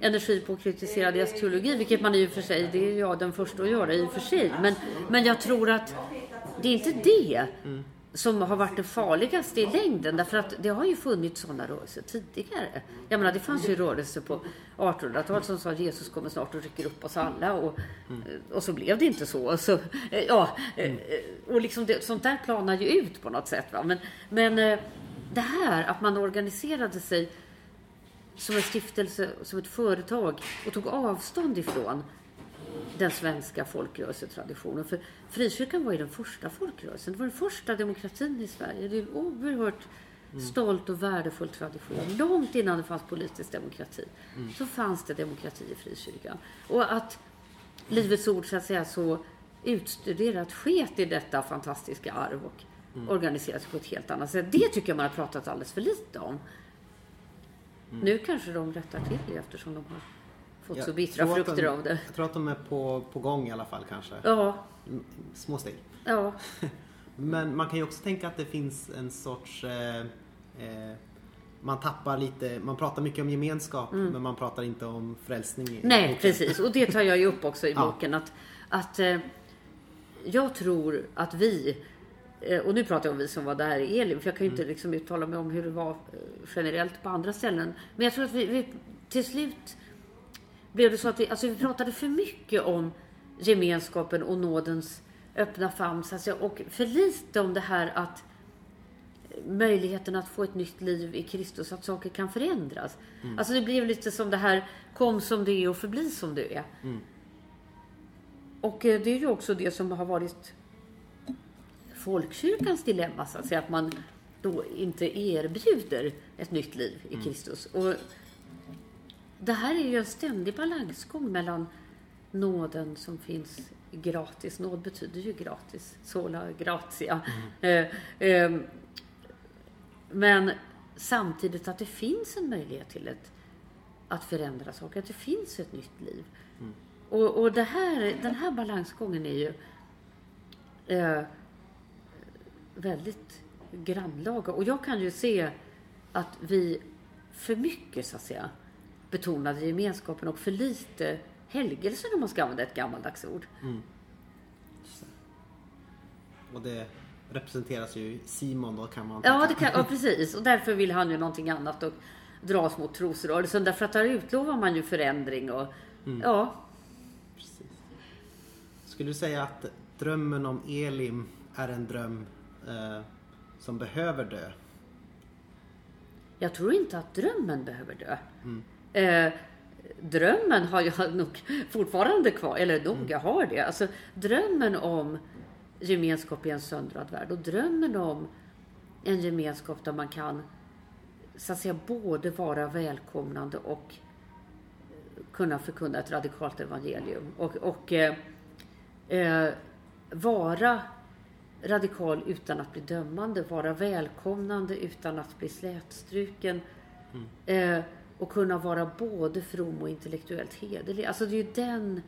energi på att kritisera deras teologi, vilket man i och för sig, det är jag den första att göra i och för sig. Men, men jag tror att det är inte det som har varit det farligaste i längden. Därför att det har ju funnits sådana rörelser tidigare. Jag menar, det fanns ju rörelser på 1800-talet som sa att Jesus kommer snart och rycker upp oss alla. Och, eh, och så blev det inte så. så eh, ja, eh, och liksom det, sånt där planar ju ut på något sätt. Va? Men, men det här att man organiserade sig som en stiftelse, som ett företag och tog avstånd ifrån den svenska folkrörelsetraditionen. För frikyrkan var ju den första folkrörelsen. Det var den första demokratin i Sverige. Det är en oerhört stolt och värdefull tradition. Långt innan det fanns politisk demokrati så fanns det demokrati i frikyrkan. Och att Livets Ord så att säga så utstuderat sket i detta fantastiska arv och organiserat sig på ett helt annat sätt. Det tycker jag man har pratat alldeles för lite om. Nu kanske de rättar till det eftersom de har fått så bittra frukter de- av det. Jag tror att de är på, på gång i alla fall kanske. Ja, Mm, Små steg. ja. Men man kan ju också tänka att det finns en sorts... Eh, eh, man tappar lite, man pratar mycket om gemenskap men man pratar inte om frälsning. Mm. Nej, boken. precis. Och det tar jag ju upp också i boken. Att, att eh, jag tror att vi, eh, och nu pratar jag om vi som var där i Elim, för jag kan ju inte liksom uttala mig om hur det var eh, generellt på andra ställen. Men jag tror att vi, vi till slut blev det så att vi, alltså vi pratade för mycket om gemenskapen och nådens öppna famn. så att säga, Och för lite om det här att möjligheten att få ett nytt liv i Kristus, att saker kan förändras. Alltså det blev lite som det här, kom som du är och förbli som du är. Och eh, det är ju också det som har varit folkkyrkans dilemma, så att säga, att man då inte erbjuder ett nytt liv i Kristus. Och det här är ju en ständig balansgång mellan nåden som finns gratis. Nåd betyder ju gratis. Sola gratia. Eh, eh, men samtidigt att det finns en möjlighet till ett, att förändra saker. Att det finns ett nytt liv. Och, och det här, den här balansgången är ju eh, väldigt grannlaga. Och jag kan ju se att vi för mycket, så att säga, betonade gemenskapen och för lite helgelsen om man ska använda ett gammaldags ord. Och det representeras ju Simon då kan man Ja, kan, ja, precis. Och därför vill han ju någonting annat och dras mot trosrörelsen. Därför att där utlovar man ju förändring och ja, Skulle du säga att drömmen om Elim är en dröm eh, som behöver dö? Jag tror inte att drömmen behöver dö. Eh, drömmen har jag nog fortfarande kvar, eller nog, jag har det. Alltså, drömmen om gemenskap i en söndrad värld och drömmen om en gemenskap där man kan så att säga både vara välkomnande och kunna förkunna ett radikalt evangelium. Och, och eh, eh, vara radikal utan att bli dömande, vara välkomnande utan att bli slätstruken. Eh, och kunna vara både from och intellektuellt hederlig. Alltså det är ju den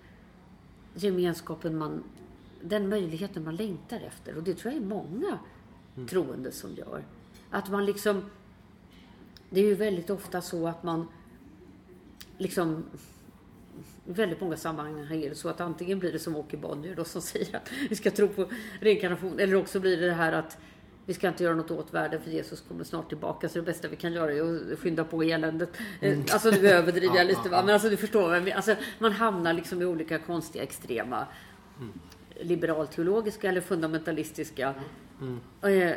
gemenskapen man, den möjligheten man längtar efter. Och det tror jag är många troende som gör. Att man liksom, det är ju väldigt ofta så att man liksom i väldigt många sammanhang är det så att antingen blir det som Åke Bonnier då som säger att vi ska tro på reinkarnation eller också blir det det här att vi ska inte göra något åt världen för Jesus kommer snart tillbaka så det bästa vi kan göra är att skynda på eländet. Eh, Alltså nu överdriver jag lite va, men alltså du förstår vad jag menar. Alltså, man hamnar liksom i olika konstiga extrema liberalteologiska eller fundamentalistiska. Eh,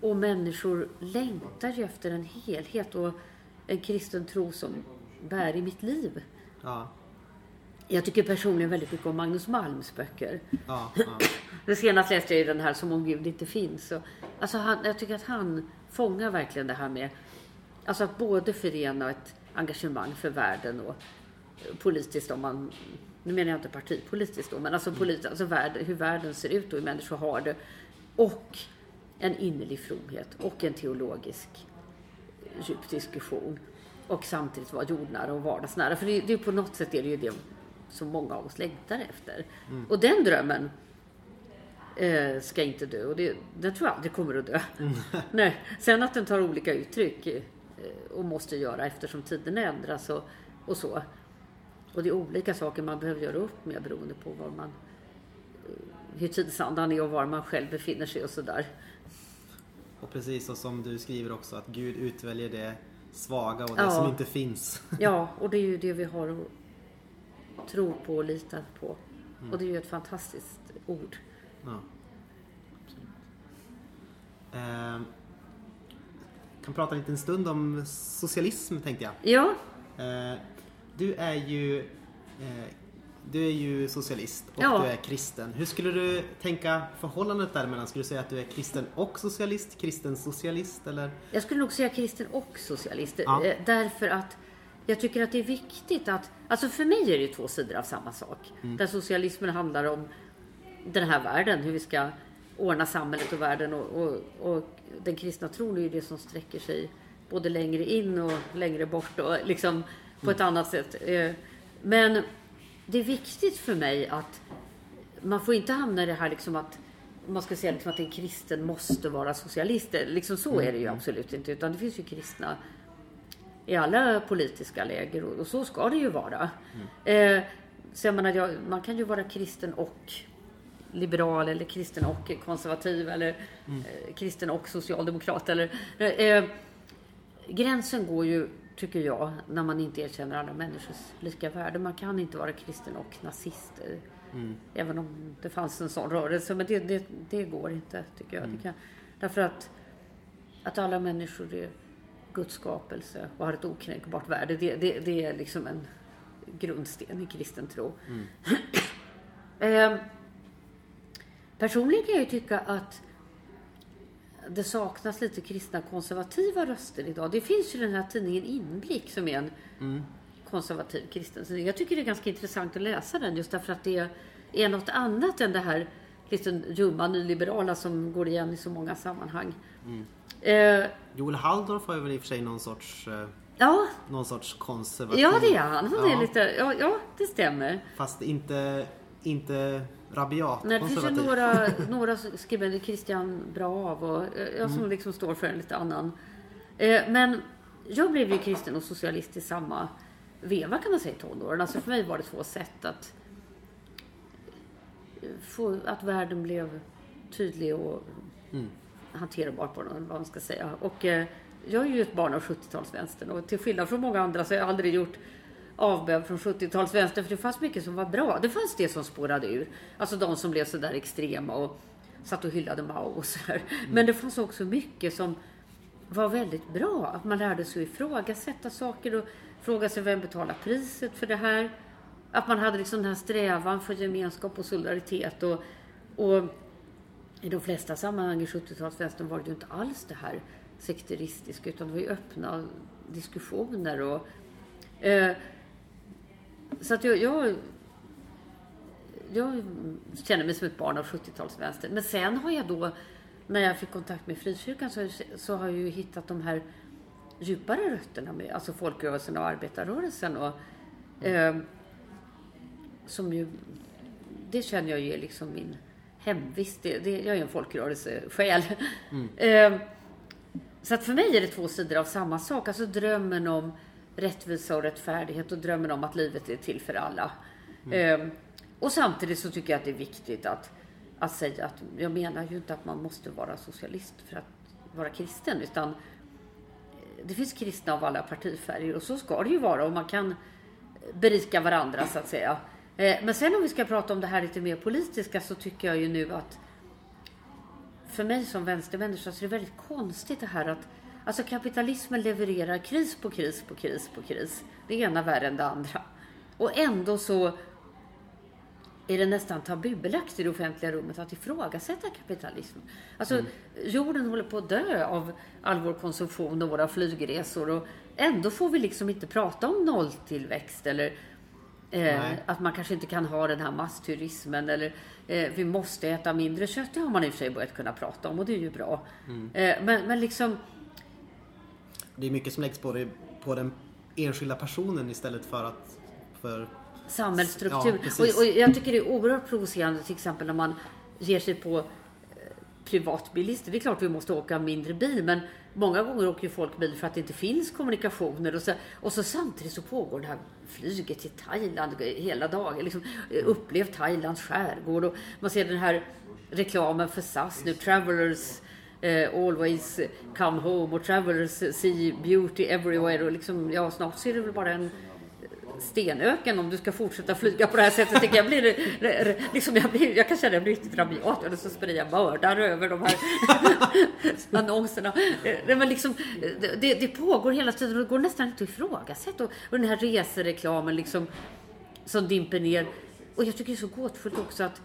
och människor längtar ju efter en helhet och en kristen tro som bär i mitt liv. Ja, Jag tycker personligen väldigt mycket om Magnus Malms böcker. ja, ja. Det senast läste jag ju den här Som om Gud inte finns. Och, alltså han, jag tycker att han fångar verkligen det här med alltså att både förena ett engagemang för världen och eh, politiskt om man nu menar jag inte partipolitiskt då, men alltså, polit, alltså värld, hur världen ser ut och hur människor har det. Och en innerlig fromhet och en teologisk djup diskussion. Och samtidigt vara jordnära och vardagsnära. För det, det är på något sätt är det ju det som många av oss längtar efter. Och den drömmen eh, ska inte dö. Och det, den tror jag aldrig kommer att dö. Nej. Sen att den tar olika uttryck eh, och måste göra eftersom tiden ändras och, och så. Och det är olika saker man behöver göra upp med beroende på var man, eh, hur tidsandan är och var man själv befinner sig och sådär. Och precis så som du skriver också att Gud utväljer det svaga och det Ja. som inte finns. Ja, och det är ju det vi har att tro på och lita på. Och det är ju ett fantastiskt ord. Ja. Ehm, kan prata en liten stund om socialism tänkte jag. Ja, Eh, du är ju eh, du är ju socialist och Ja. du är kristen. Hur skulle du tänka förhållandet däremellan? Skulle du säga att du är kristen och socialist? Kristen socialist eller? Jag skulle nog säga kristen och socialist. Ja. Eh, Därför att jag tycker att det är viktigt att... Alltså för mig är det två sidor av samma sak. Där socialismen handlar om den här världen, hur vi ska ordna samhället och världen. Och, och, och den kristna tron är ju det som sträcker sig både längre in och längre bort och liksom på ett annat sätt. Eh, Men det är viktigt för mig att man får inte hamna i det här liksom att man ska säga liksom att en kristen måste vara socialist. Liksom så är det ju absolut inte. Utan det finns ju kristna i alla politiska läger och, och så ska det ju vara. Eh, så jag menar, jag, man kan ju vara kristen och liberal eller kristen och konservativ eller eh, kristen och socialdemokrat. Eller, eh, gränsen går ju, tycker jag, när man inte erkänner alla människors lika värde. Man kan inte vara kristen och nazist. eh, Även om det fanns en sån rörelse. Men det, det, det går inte, tycker jag. Det kan, därför att att alla människor är Guds skapelse och har ett okränkbart värde. Det, det, det är liksom en grundsten i kristen tro. eh, personligen kan jag ju tycka att det saknas lite kristna konservativa röster idag. Det finns ju den här tidningen Inblick som är en konservativ kristen tidning. Jag tycker det är ganska intressant att läsa den just därför att det är något annat än det här lite ljumma nyliberala som går igen i så många sammanhang. Eh, Joel Halldorf har väl i och för sig någon sorts, eh, ja, någon sorts konservativ... ja, det är han. Han Ja, är lite, ja, ja, det stämmer. Fast inte, inte rabiat Nej, det finns ju några, några skribenter, Christian Brav och eh, jag som liksom står för en lite annan. Eh, men jag blev ju kristen och socialist i samma veva kan man säga i tonåren. Alltså för mig var det två sätt att eh, få, att världen blev tydlig och hanterbar på den, vad man ska säga. Och eh, jag är ju ett barn av 70-talsvänstern och till skillnad från många andra så har jag aldrig gjort avbön från 70-talsvänstern för det fanns mycket som var bra. Det fanns det som spårade ur. Alltså de som blev så där extrema och satt och hyllade Mao och så här. Men det fanns också mycket som var väldigt bra. Att man lärde sig att ifrågasätta saker och fråga sig vem betalar priset för det här. Att man hade liksom den här strävan för gemenskap och solidaritet. Och, och i de flesta sammanhang i 70-talsvänstern var det ju inte alls det här sekteristiska utan det var ju öppna diskussioner. Och, eh, så att jag, jag, jag känner mig som ett barn av 70-talsvänstern. Men sen har jag då, när jag fick kontakt med frikyrkan så, så har jag ju hittat de här djupare rötterna med alltså folkrörelsen och arbetarrörelsen. Och, eh, som ju, det känner jag ju är liksom min hemvist. Det, det, jag är en folkrörelsesjäl. Eh, så att för mig är det två sidor av samma sak. Alltså drömmen om rättvisa och rättfärdighet och drömmen om att livet är till för alla. Eh, och samtidigt så tycker jag att det är viktigt att, att säga att jag menar ju inte att man måste vara socialist för att vara kristen utan det finns kristna av alla partifärger och så ska det ju vara och man kan berika varandra så att säga. Eh, Men sen om vi ska prata om det här lite mer politiska så tycker jag ju nu att för mig som vänstermänniska så är det väldigt konstigt det här att alltså kapitalismen levererar kris på kris på kris på kris. Det ena värre än det andra. Och ändå så är det nästan tabubelagt i det offentliga rummet att ifrågasätta kapitalism. Alltså, jorden håller på att dö av all vår konsumtion och våra flygresor och ändå får vi liksom inte prata om nolltillväxt eller eh, att man kanske inte kan ha den här massturismen eller eh, vi måste äta mindre kött. Det har man i och för sig börjat kunna prata om och det är ju bra. Eh, men, men liksom Det är mycket som läggs på, det, på den enskilda personen istället för att... För, samhällsstruktur. Ja, och, och jag tycker det är oerhört provocerande till exempel när man ger sig på privatbilister. Det är klart vi måste åka mindre bil men många gånger åker ju folk bil för att det inte finns kommunikationer och så, och så samtidigt så pågår det här flyget till Thailand hela dagen. Liksom, eh, upplev Thailands skärgård och man ser den här reklamen för SAS nu, Travelers eh, always come home och Travelers see beauty everywhere och liksom, ja snart ser det väl bara en stenöken om du ska fortsätta flyga på det här sättet. Jag, blir, liksom jag, blir, jag kan känna att jag blir riktigt rabiat. Jag så sprida mördare över de här annonserna. Men liksom, det, det pågår hela tiden och det går nästan inte att ifrågasätta. Och, och den här resereklamen liksom, som dimper ner. Och jag tycker det är så gåtfullt också att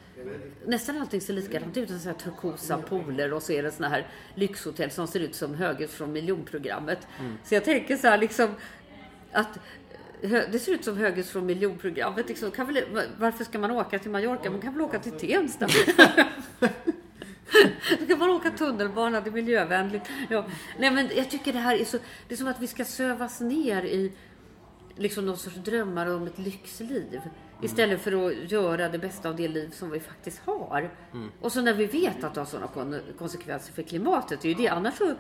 nästan allting ser likadant ut. Så här turkosa pooler och så är det såna här lyxhotell som ser ut som höghus från miljonprogrammet. Så jag tänker så här liksom att det ser ut som höghus från miljonprogrammet. Liksom. Kan väl, varför ska man åka till Mallorca? Man kan väl åka till Tensta? Då kan man åka tunnelbana, det är miljövänligt. Ja. Nej, men jag tycker det här är så... Det är som att vi ska sövas ner i liksom någon sorts drömmar om ett lyxliv. Istället för att göra det bästa av det liv som vi faktiskt har. Och så när vi vet att det har sådana kon- konsekvenser för klimatet, det är ju det. Annars så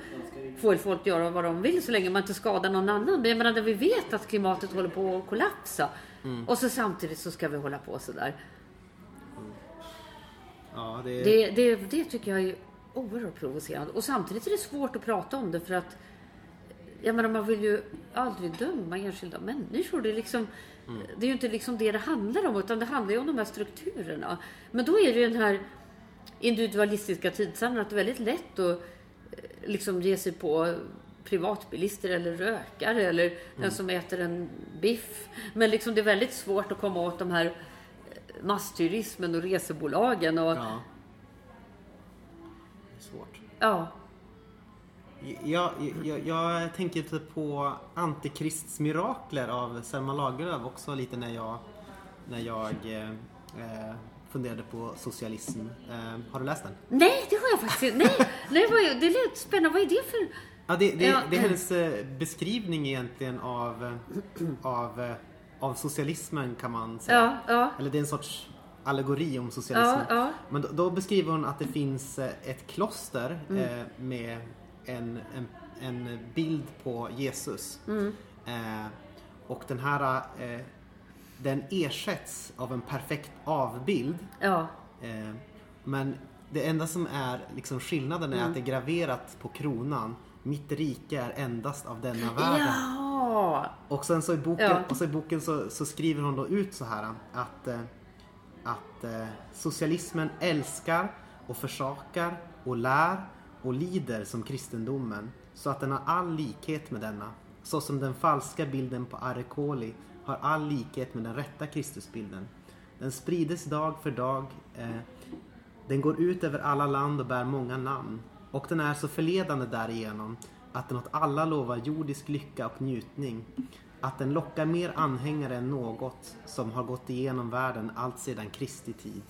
får folk göra vad de vill så länge man inte skadar någon annan. Men jag menar när vi vet att klimatet håller på att kollapsa. Och så samtidigt så ska vi hålla på sådär. ja, det, Det, det, det tycker jag är oerhört provocerande. Och samtidigt är det svårt att prata om det för att jag menar, man vill ju aldrig döma enskilda människor. Det är, liksom, det är ju inte liksom det det handlar om, utan det handlar ju om de här strukturerna. Men då är det ju den här individualistiska tidsandan att det är väldigt lätt att eh, liksom ge sig på privatbilister eller rökare eller den som äter en biff. Men liksom det är väldigt svårt att komma åt de här massturismen och resebolagen och Ja. Det är svårt. ja. Jag, jag, jag tänker lite på Antikrists mirakler av Selma Lagerlöf också lite när jag, när jag eh, eh, funderade på socialism. Eh, har du läst den? Nej, det har jag faktiskt inte. Nej, nej vad det lät spännande. Vad är det för... Ja, det, det, Ja. det är hennes eh, beskrivning egentligen av, eh, av, av socialismen kan man säga. Ja, ja. Eller det är en sorts allegori om socialismen. Ja, ja. Men då, då beskriver hon att det finns ett kloster Mm. eh, med en, en, en bild på Jesus. Mm. Eh, och den här eh, den ersätts av en perfekt avbild. Ja, Eh, men det enda som är liksom skillnaden Mm. är att det är graverat på kronan. Mitt rike är endast av denna världen. ja. Och sen så i boken, Ja. och så i boken så, så skriver hon då ut så här att, eh, att eh, socialismen älskar och försakar och lär och lider som kristendomen så att den har all likhet med denna. Så som den falska bilden på Arekoli har all likhet med den rätta Kristusbilden. Den sprides dag för dag. Eh, den går ut över alla land och bär många namn. Och den är så förledande därigenom att den åt alla lovar jordisk lycka och njutning. Att den lockar mer anhängare än något som har gått igenom världen allt sedan Kristi tid.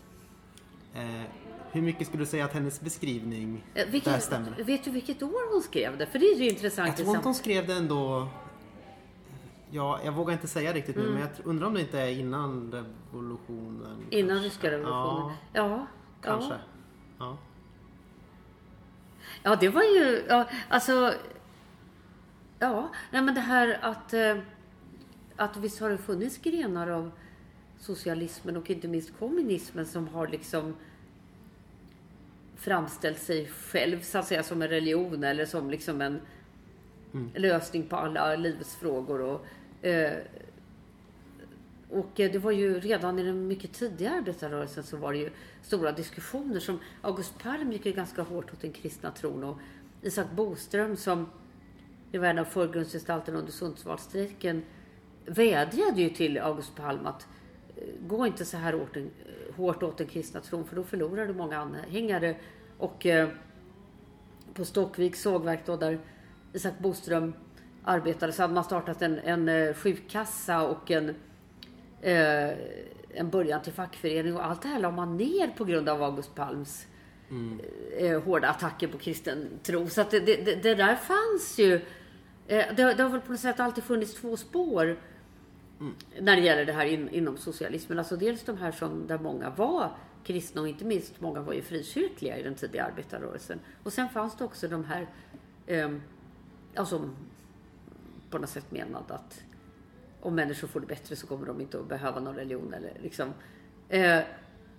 Eh, hur mycket skulle du säga att hennes beskrivning Eh, där Vilket, stämmer? vet du vilket år hon skrev det? För det är ju intressant. Jag tror inte hon skrev det ändå... Ja, jag vågar inte säga riktigt Mm. nu, men jag undrar om det inte är innan revolutionen. Innan ryska revolutionen. Ja. Kanske. Ja. Ja. Ja, det var ju... Ja, alltså... Ja, nej men det här att... eh, Att visst har det funnits grenar av socialismen och inte minst kommunismen som har liksom framställt sig själv så att säga som en religion eller som liksom en lösning på alla livets frågor. Och, eh, och eh, det var ju redan i den mycket tidiga arbetarrörelsen så var det ju stora diskussioner som August Palm gick ju ganska hårt åt den kristna tron och Isak Boström som är en av förgrundsgestalterna under Sundsvallsstrejken vädjade ju till August Palm att gå inte så här hårt, hårt åt den kristna tron för då förlorar du många anhängare. Och eh, på Stockviks sågverk då där Isak Boström arbetade så hade man startat en, en eh, sjukkassa och en, eh, en början till fackförening och allt det här la man ner på grund av August Palms eh, hårda attacker på kristen tro. Så att det, det, det, där fanns ju. Det, det har väl på något sätt alltid funnits två spår när det gäller det här in, inom socialismen. Alltså dels de här som, där många var kristna och inte minst många var ju frikyrkliga i den tidiga arbetarrörelsen. Och sen fanns det också de här eh, alltså, på något sätt menade att om människor får det bättre så kommer de inte att behöva någon religion. Eller liksom. eh,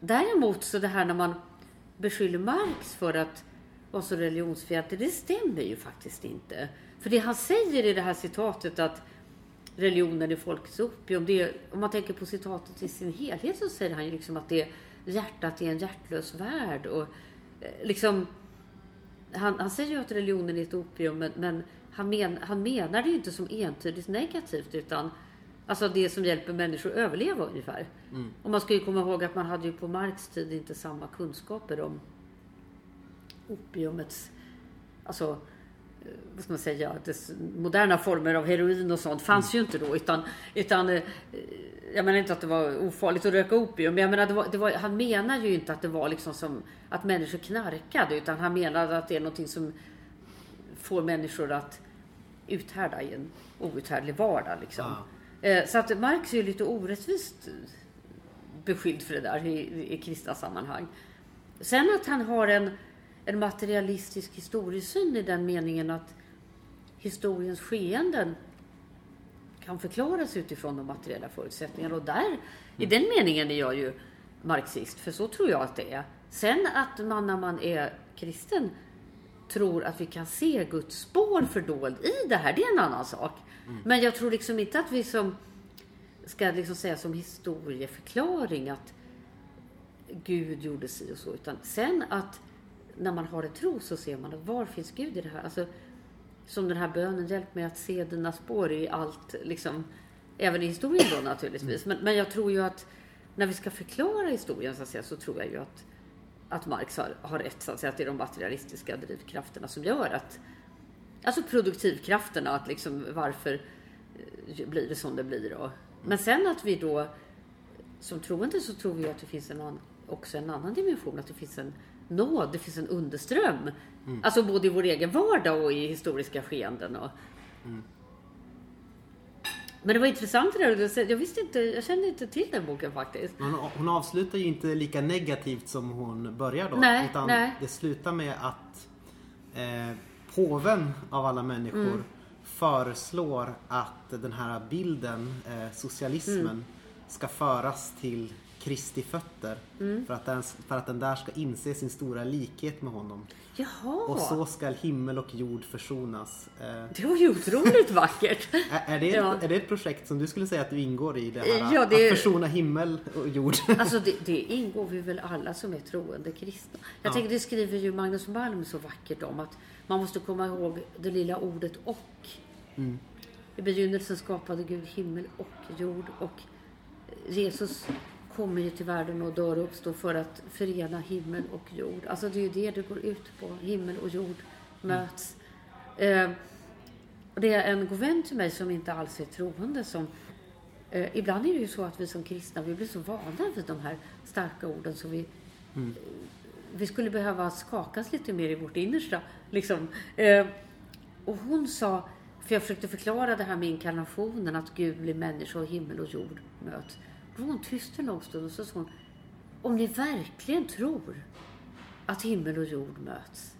däremot så det här när man beskyller Marx för att vara så religionsfientlig, det stämmer ju faktiskt inte. För det han säger i det här citatet att religionen är folkets opium. Det är, om man tänker på citatet i sin helhet så säger han ju liksom att det är hjärtat är en hjärtlös värld. Och, eh, liksom, han, han säger ju att religionen är ett opium men, men han, men, han menar det ju inte som entydigt negativt utan alltså det som hjälper människor att överleva ungefär. Och man ska ju komma ihåg att man hade ju på Marx tid inte samma kunskaper om opiumets, alltså vad ska man säga, dess moderna former av heroin och sånt fanns ju inte då. Utan, utan eh, jag menar inte att det var ofarligt att röka opium, men jag menar det var, det var, han menar ju inte att det var liksom som att människor knarkade, utan han menade att det är någonting som får människor att uthärda i en outhärdlig vardag. Liksom. Eh, Så att Marx är ju lite orättvist beskylld för det där i, i kristna sammanhang. Sen att han har en, en materialistisk historiesyn i den meningen att historiens skeenden kan förklaras utifrån de materiella förutsättningarna. Och där, i den meningen är jag ju marxist, för så tror jag att det är. Sen att man när man är kristen tror att vi kan se Guds spår fördold i det här, det är en annan sak. Men jag tror liksom inte att vi som ska liksom säga som historieförklaring att Gud gjorde si och så. Utan sen att när man har en tro så ser man att var finns Gud i det här? Alltså, som den här bönen, hjälp mig att se dina spår i allt, liksom, även i historien då naturligtvis. Men, men jag tror ju att när vi ska förklara historien så, att säga, så tror jag ju att, att Marx har, har rätt, så att, säga, att det är de materialistiska drivkrafterna som gör att, alltså produktivkrafterna, att liksom varför eh, blir det som det blir. Och, men sen att vi då, som troende så tror vi att det finns en också en annan dimension, att det finns en nåd, det finns en underström. Alltså både i vår egen vardag och i historiska skeenden. Och... Men det var intressant det där. Jag visste inte, jag kände inte till den boken faktiskt. Hon, hon avslutar ju inte lika negativt som hon börjar då. Nej, utan nej. det slutar med att eh, påven av alla människor Mm. föreslår att den här bilden, eh, socialismen, Mm. ska föras till Kristi fötter. Mm. För, att den, för att den där ska inse sin stora likhet med honom. Jaha, Och så ska himmel och jord försonas. Eh, det var ju otroligt vackert. är, är, det, Ja. är det ett projekt som du skulle säga att du ingår i? Det här, Ja, det- Att försona himmel och jord? Alltså det, det ingår vi väl alla som är troende kristna. Jag Ja. tänker det skriver ju Magnus Malm så vackert om att man måste komma ihåg det lilla ordet och. I begynnelsen skapade Gud himmel och jord och Jesus kommer ju till världen och dör och uppstår för att förena himmel och jord. Alltså det är ju det det går ut på. Himmel och jord möts. Eh, och det är en god vän till mig som inte alls är troende som Eh, ibland är det ju så att vi som kristna, vi blir så vana vid de här starka orden så vi, eh, vi skulle behöva skakas lite mer i vårt innersta. Liksom. Eh, och hon sa, för jag försökte förklara det här med inkarnationen, att Gud blir människa och himmel och jord möts. Då var hon tyst en lång stund och så sa hon, om ni verkligen tror att himmel och jord möts,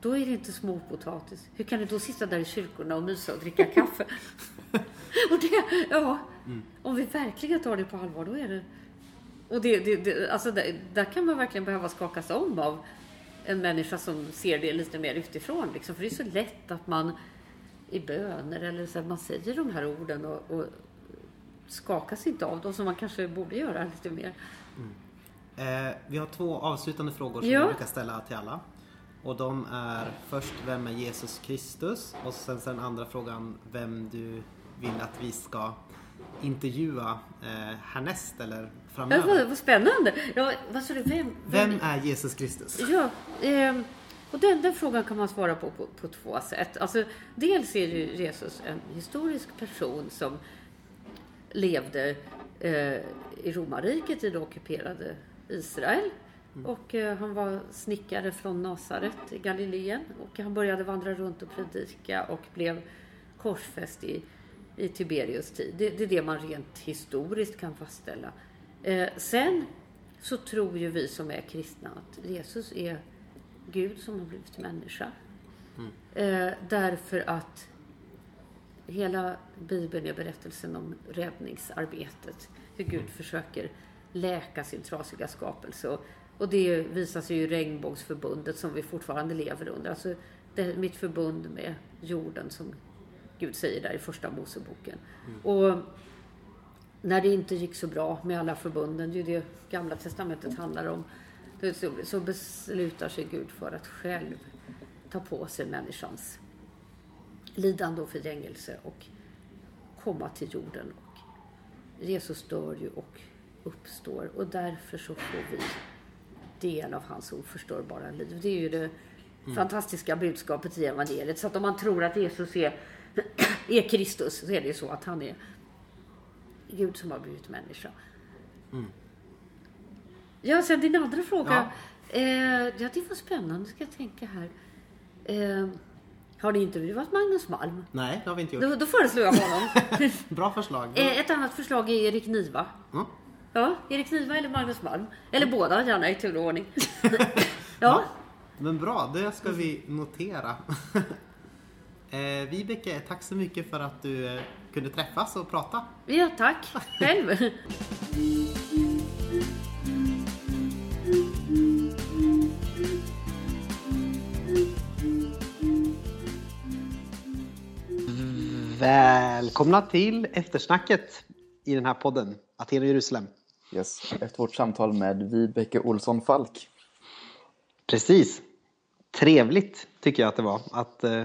då är det inte småpotatis. Hur kan ni då sitta där i kyrkorna och mysa och dricka kaffe? och det, ja, om vi verkligen tar det på allvar, då är det... Och det, det, det, alltså där, där kan man verkligen behöva skakas om av en människa som ser det lite mer utifrån. Liksom. För det är så lätt att man i böner eller så man säger de här orden och, och skakas inte av dem som man kanske borde göra lite mer. Eh, vi har två avslutande frågor som Ja. vi brukar ställa till alla. Och de är först, vem är Jesus Kristus? Och sen, sen andra frågan, vem du vill att vi ska intervjua eh, härnäst eller Ja, framöver. vad, vad spännande! Ja, vad sa du? Vem? Vem är Jesus Kristus? Ja, ehm, och den, den frågan kan man svara på, på på två sätt. Alltså, dels är ju Jesus en historisk person som levde eh, i romarriket i det ockuperade Israel. Och eh, han var snickare från Nasaret i Galileen. Och han började vandra runt och predika och blev korsfäst i, i Tiberius tid. Det, det är det man rent historiskt kan fastställa. Eh, sen så tror ju vi som är kristna att Jesus är Gud som har blivit människa. Eh, därför att hela Bibeln är berättelsen om räddningsarbetet. Hur Gud försöker läka sin trasiga skapelse. Och, och det visar sig ju i regnbågsförbundet som vi fortfarande lever under. Alltså det, mitt förbund med jorden som Gud säger där i första Moseboken. Och när det inte gick så bra med alla förbunden, det är ju det gamla testamentet handlar om, så beslutar sig Gud för att själv ta på sig människans lidande och förgängelse och komma till jorden. Och Jesus dör ju och uppstår och därför så får vi del av hans oförstörbara liv. Det är ju det fantastiska budskapet i evangeliet. Så att om man tror att Jesus är, är Kristus så är det ju så att han är Gud som har blivit människa. Ja, sen din andra fråga. Ja, eh, ja det var spännande. Ska jag tänka här. Eh, har ni intervjuat Magnus Malm? Nej, det har vi inte gjort. Då, då föreslår jag honom. Bra förslag. Eh, Ett annat förslag är Erik Niva. Mm. Ja, Erik Niva eller Magnus Malm. Eller båda gärna i tur och ordning. ja, Men bra, det ska vi notera. eh, Vibeke, tack så mycket för att du eh, kunde träffas och prata. ja tack. Själv. Välkomna till eftersnacket i den här podden, Aten och Jerusalem. Yes, efter vårt samtal med Vibeke Olsson Falk. Precis. Trevligt tycker jag att det var att eh,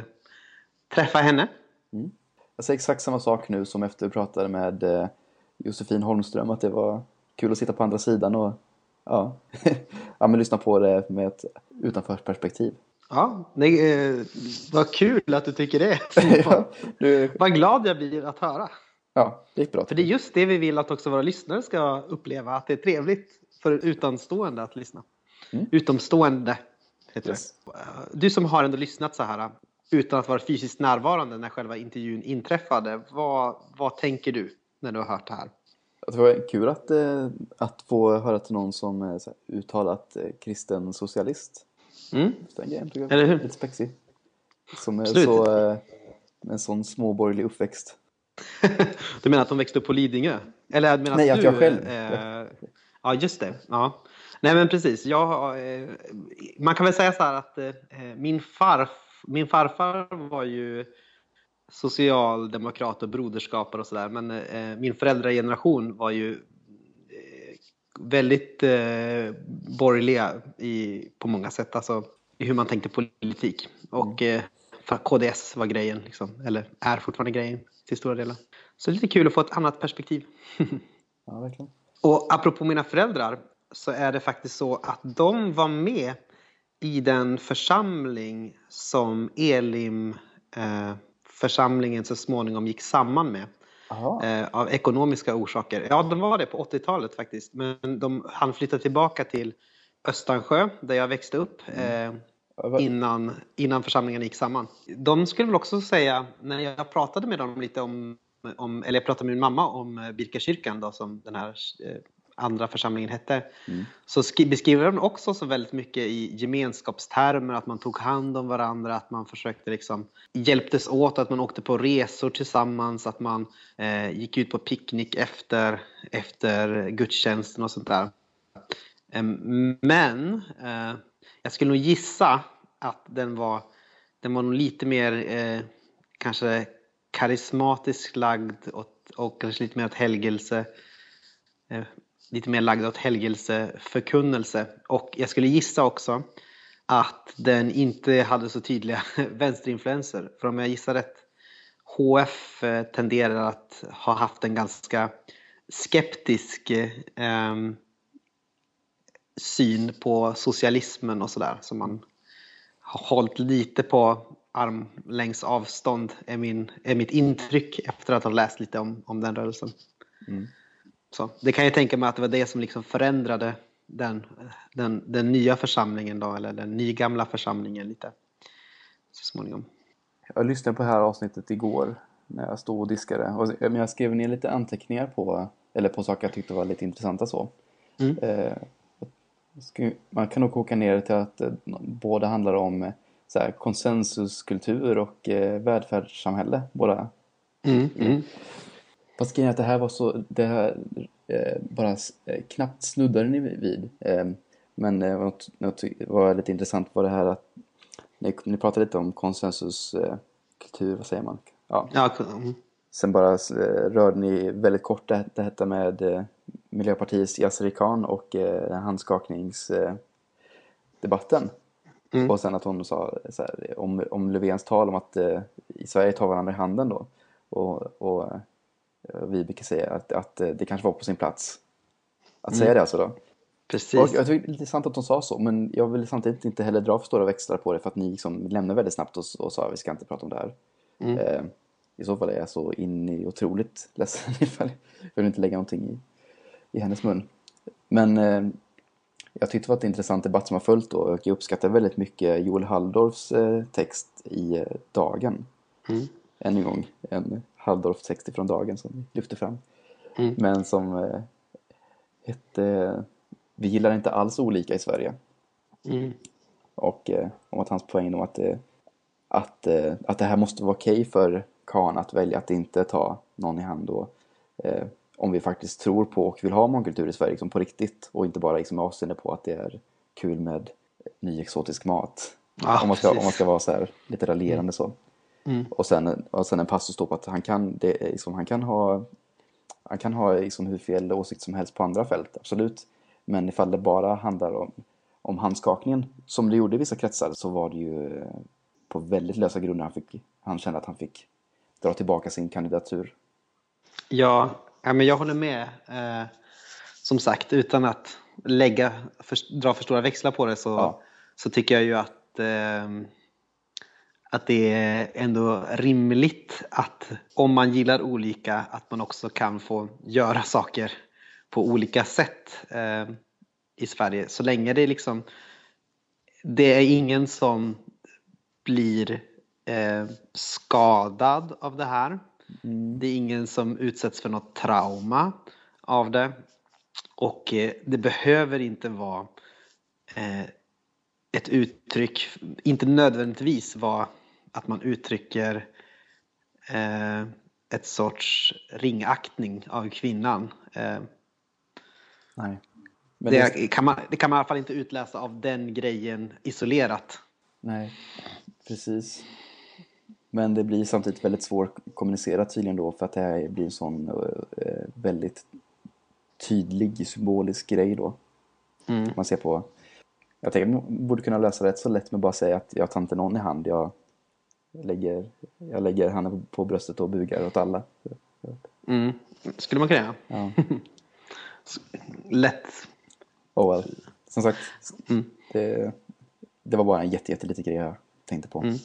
träffa henne. Jag säger exakt samma sak nu som efter vi pratade med eh, Josefin Holmström, att det var kul att sitta på andra sidan och ja, ja men lyssna på det med ett utanförsperspektiv. Ja, det eh, var kul att du tycker det. ja, du, Vad glad jag blir att höra. ja, det gick bra. För det är just det vi vill att också våra lyssnare ska uppleva, att det är trevligt för utanstående att lyssna. Mm. Utomstående heter Yes. det. Du som har ändå lyssnat så här utan att vara fysiskt närvarande när själva intervjun inträffade, vad, vad tänker du när du har hört det här? Det var kul att, eh, att få höra till någon som är så här, uttalat eh, kristen socialist. Mm. Eller hur? lite spexig. Som är så, eh, med en sån småborgerlig uppväxt. Du menar att de växte upp på Lidingö? Eller jag menar Nej, att att du, jag själv. Eh, ja, just det. Ja. Nej, men precis. Jag, eh, man kan väl säga så här att eh, min, farf, min farfar var ju socialdemokrat och broderskapare och sådär. Men eh, min föräldrageneration var ju eh, väldigt eh, borgerliga i, på många sätt. Alltså i hur man tänkte politik. Och eh, för KDS var grejen, liksom, eller är fortfarande grejen till stora delar. Så det är lite kul att få ett annat perspektiv. Ja, verkligen. Och apropå mina föräldrar så är det faktiskt så att de var med i den församling som Elim eh, församlingen så småningom gick samman med. Eh, av ekonomiska orsaker. Ja, de var det på 80-talet faktiskt. Men de hann flytta tillbaka till Östansjö där jag växte upp. Eh, Ja, vad- innan, innan församlingen gick samman. De skulle väl också säga, när jag pratade med dem lite om, om eller jag pratade med min mamma om eh, Birkakyrkan då, som den här eh, andra församlingen hette, så skri- beskriver de också så väldigt mycket i gemenskapstermer, att man tog hand om varandra, att man försökte liksom hjälptes åt, att man åkte på resor tillsammans, att man eh, gick ut på picknick efter, efter gudstjänsten och sånt där. Men eh, jag skulle nog gissa att den var, den var nog lite mer eh, kanske karismatiskt lagd och, och kanske lite mer åt helgelse. Lite mer lagd åt helgelseförkunnelse. Och jag skulle gissa också att den inte hade så tydliga vänsterinfluenser. För om jag gissar rätt, HF eh, tenderar att ha haft en ganska skeptisk eh, syn på socialismen och sådär. Så man har hållit lite på armlängds avstånd är, min, är mitt intryck efter att ha läst lite om, om den rörelsen. Mm. Så, det kan jag tänka mig att det var det som liksom förändrade den, den, den nya församlingen då, eller den nygamla församlingen lite så småningom. Jag lyssnade på det här avsnittet igår när jag stod och diskade. Och jag skrev ner lite anteckningar på, eller på saker jag tyckte var lite intressanta så. Mm. Eh, man kan nog koka ner det till att eh, båda handlar om eh, så här, konsensuskultur och eh, välfärdssamhälle. Båda. Mm, mm. Fast grejen är att det här var så, det här eh, bara eh, knappt snuddade ni vid. Eh, men eh, något, något var lite intressant var det här att ni, ni pratade lite om konsensuskultur, eh, vad säger man? Ja. Ja, mm. Sen bara eh, rörde ni väldigt kort det, det detta med eh, Miljöpartiets Yasser Khan och handskakningsdebatten. Debatten. Mm. Och sen att hon sa här, om, om Löfvens tal om att i Sverige tar varandra i handen då. Och, och Vibeke säger att, att eh, det kanske var på sin plats. Att säga det alltså då. precis. Och jag tycker det är intressant att de sa så, men jag vill samtidigt inte heller dra för stora växlar på det för att ni liksom lämnade väldigt snabbt och, och sa att vi ska inte prata om det här. Mm. Eh, I så fall är jag så in i otroligt ledsen ifall jag vill inte lägga någonting i, i hennes mun. Men eh, jag tyckte det var ett intressant debatt som har följt då och jag uppskattar väldigt mycket Joel Halldorfs eh, text i eh, Dagen. Mm. Än en gång en Halldorf-text ifrån Dagen som vi lyfter fram. Mm. Men som eh, hette Vi gillar inte alls olika i Sverige. Mm. Och eh, om att hans poäng om att, eh, att, eh, att det här måste vara okej för Khan att välja att inte ta någon i hand då. Eh, om vi faktiskt tror på och vill ha mångkultur i Sverige liksom på riktigt och inte bara liksom med avseende på att det är kul med ny exotisk mat. Ja, om, man ska, precis. om man ska vara så här, lite raljerande så. Mm. Och, sen, och sen en passus då på att han kan, det, liksom, han kan ha, han kan ha liksom hur fel åsikt som helst på andra fält, absolut. Men ifall det bara handlar om om handskakningen. Som det gjorde i vissa kretsar så var det ju eh, på väldigt lösa grunder han, fick, han kände att han fick dra tillbaka sin kandidatur. Ja, ja men jag håller med. Eh, som sagt, utan att lägga, för, dra för stora växlar på det så, Ja. så tycker jag ju att, eh, att det är ändå rimligt att om man gillar olika att man också kan få göra saker på olika sätt eh, i Sverige. Så länge det är liksom det är ingen som blir eh, skadad av det här. Det är ingen som utsätts för något trauma av det. Och eh, det behöver inte vara eh, ett uttryck, inte nödvändigtvis vara att man uttrycker eh, ett sorts ringaktning av kvinnan. Eh, Nej. Men det, det, kan man, det kan man i alla fall inte utläsa av den grejen isolerat. Nej, precis. Men det blir samtidigt väldigt svårt att kommunicera tydligen då för att det här blir en sån eh, väldigt tydlig symbolisk grej då. Mm. Man ser på... Jag tänker att man borde kunna lösa det rätt så lätt med bara säga att jag tar inte någon i hand. Jag lägger, jag lägger handen på bröstet och bugar åt alla. Mm. Skulle man kunna göra. Ja. Lätt. Oh well. Som sagt, Mm. det, det var bara en jätte, jätteliten grej jag tänkte på. Mm.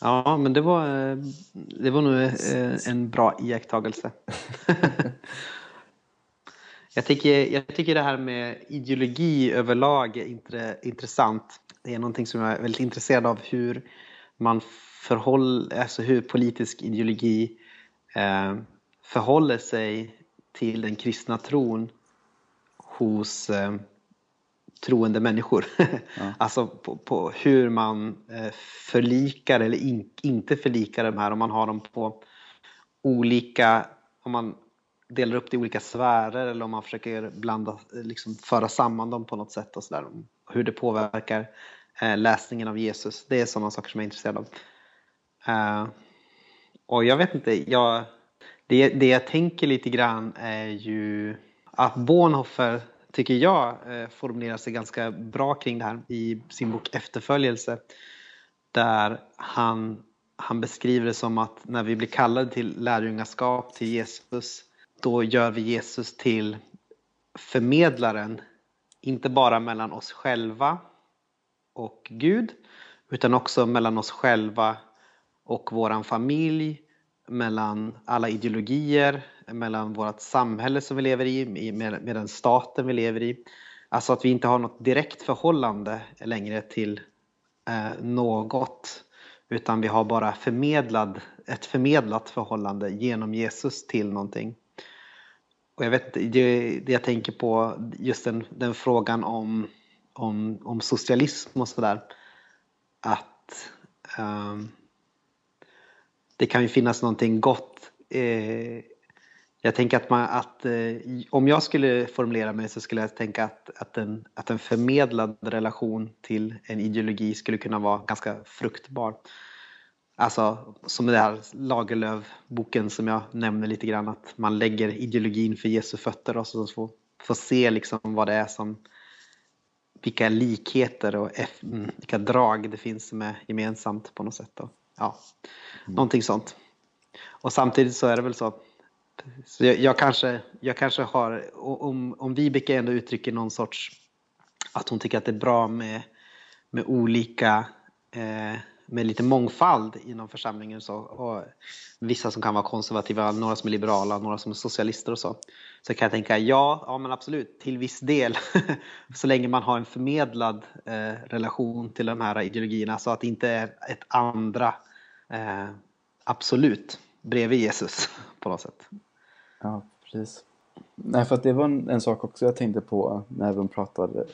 Ja, men det var, eh, det var nog eh, en bra iakttagelse. jag, tycker, jag tycker det här med ideologi överlag är intre, intressant. Det är någonting som jag är väldigt intresserad av hur man förhåller, alltså hur politisk ideologi eh, förhåller sig till den kristna tron hos eh, troende människor. alltså på, på hur man eh, förlikar eller in, inte förlikar de här, om man har dem på olika, om man delar upp det i olika sfärer eller om man försöker blanda, liksom föra samman dem på något sätt och sådär. Hur det påverkar eh, läsningen av Jesus. Det är sådana saker som jag är intresserad av. Uh, och jag vet inte, jag, det, det jag tänker lite grann är ju att Bonhoeffer tycker jag eh, formulerar sig ganska bra kring det här i sin bok Efterföljelse. Där han, han beskriver det som att när vi blir kallade till lärjungaskap till Jesus då gör vi Jesus till förmedlaren, inte bara mellan oss själva och Gud, utan också mellan oss själva och våran familj, mellan alla ideologier, mellan vårt samhälle som vi lever i, med, med den staten vi lever i. Alltså att vi inte har något direkt förhållande längre till eh, något, utan vi har bara förmedlad, ett förmedlat förhållande genom Jesus till någonting. Och jag vet det, det jag tänker på, just den, den frågan om, om, om socialism och sådär. Att um, det kan ju finnas någonting gott. Eh, jag tänker att, man, att eh, om jag skulle formulera mig så skulle jag tänka att, att, en, att en förmedlad relation till en ideologi skulle kunna vara ganska fruktbar. Alltså som den här Lagerlöf-boken som jag nämner lite grann att man lägger ideologin för Jesu fötter och så får, får se liksom vad det är som vilka likheter och F, mm, vilka drag det finns som är gemensamt på något sätt. Då. Ja, mm. Någonting sånt. Och samtidigt så är det väl så så jag, jag, kanske, jag kanske har, om, om Vibeke ändå uttrycker någon sorts, att hon tycker att det är bra med, med olika, eh, med lite mångfald inom församlingen så, och vissa som kan vara konservativa, några som är liberala, några som är socialister och så. Så kan jag tänka, ja, ja men absolut, till viss del. så länge man har en förmedlad eh, relation till de här ideologierna så att det inte är ett andra eh, absolut bredvid Jesus på något sätt. Ja, precis. Nej, för att det var en, en sak också jag tänkte på när de pratade.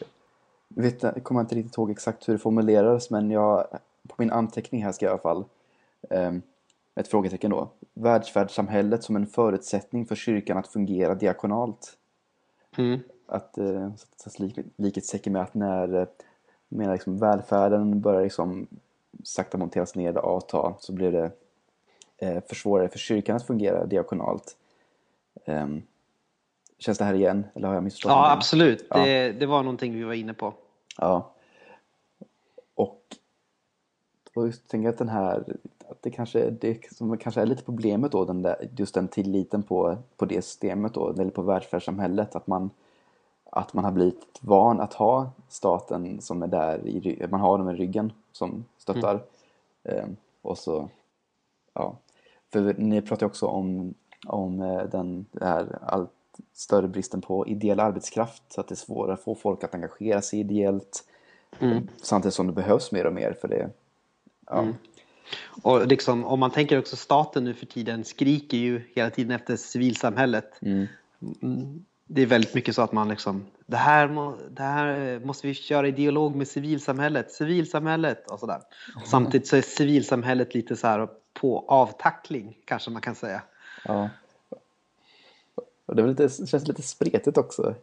Vet, jag kommer inte riktigt ihåg exakt hur det formulerades, men jag, på min anteckning här ska jag i alla fall eh, ett frågetecken då. Världsvärldssamhället som en förutsättning för kyrkan att fungera diakonalt. Mm. Att eh, sätta lik, likhetstecken med att när eh, med liksom välfärden börjar liksom sakta monteras ner och avta så blir det eh, försvårare för kyrkan att fungera diakonalt. Um, känns det här igen? Eller har jag missförstått? Ja, någonting? absolut. Ja. Det, det var någonting vi var inne på. Ja. Och, just tänker jag att den här, att det kanske, det som kanske är lite problemet då, den där, just den tilliten på, på det systemet då, eller på välfärdssamhället, att man, att man har blivit van att ha staten som är där, i, man har dem i ryggen som stöttar. Eh, och så, ja. För ni pratar också om, om eh, den här allt större bristen på ideell arbetskraft, så att det är svårare att få folk att engagera sig ideellt. Samtidigt som det behövs mer och mer för det. Ja, Och liksom, om man tänker också staten nu för tiden skriker ju hela tiden efter civilsamhället. Mm, Det är väldigt mycket så att man liksom, det här, må, det här måste vi köra i dialog med civilsamhället, civilsamhället och sådär. Och samtidigt så är civilsamhället lite så här på avtackling kanske man kan säga. ja. Och det, lite, känns lite spretigt också.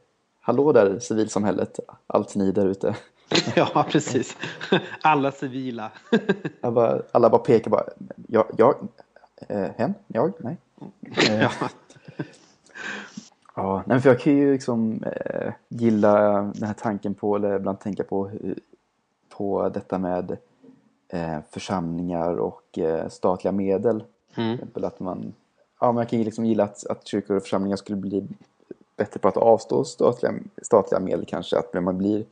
Hallå där civilsamhället, allt ni där ute. ja, precis. Alla civila. Bara, alla bara pekar bara, jag, jag eh, hen, jag, nej. Eh, ja. Ja, nej, för jag kan ju liksom eh, gilla den här tanken på, eller ibland tänka på, på detta med eh, församlingar och eh, statliga medel. Till exempel att man, ja, men jag kan ju liksom gilla att, att kyrkor och församlingar skulle bli bättre på att avstå statliga, statliga medel kanske. Att man blir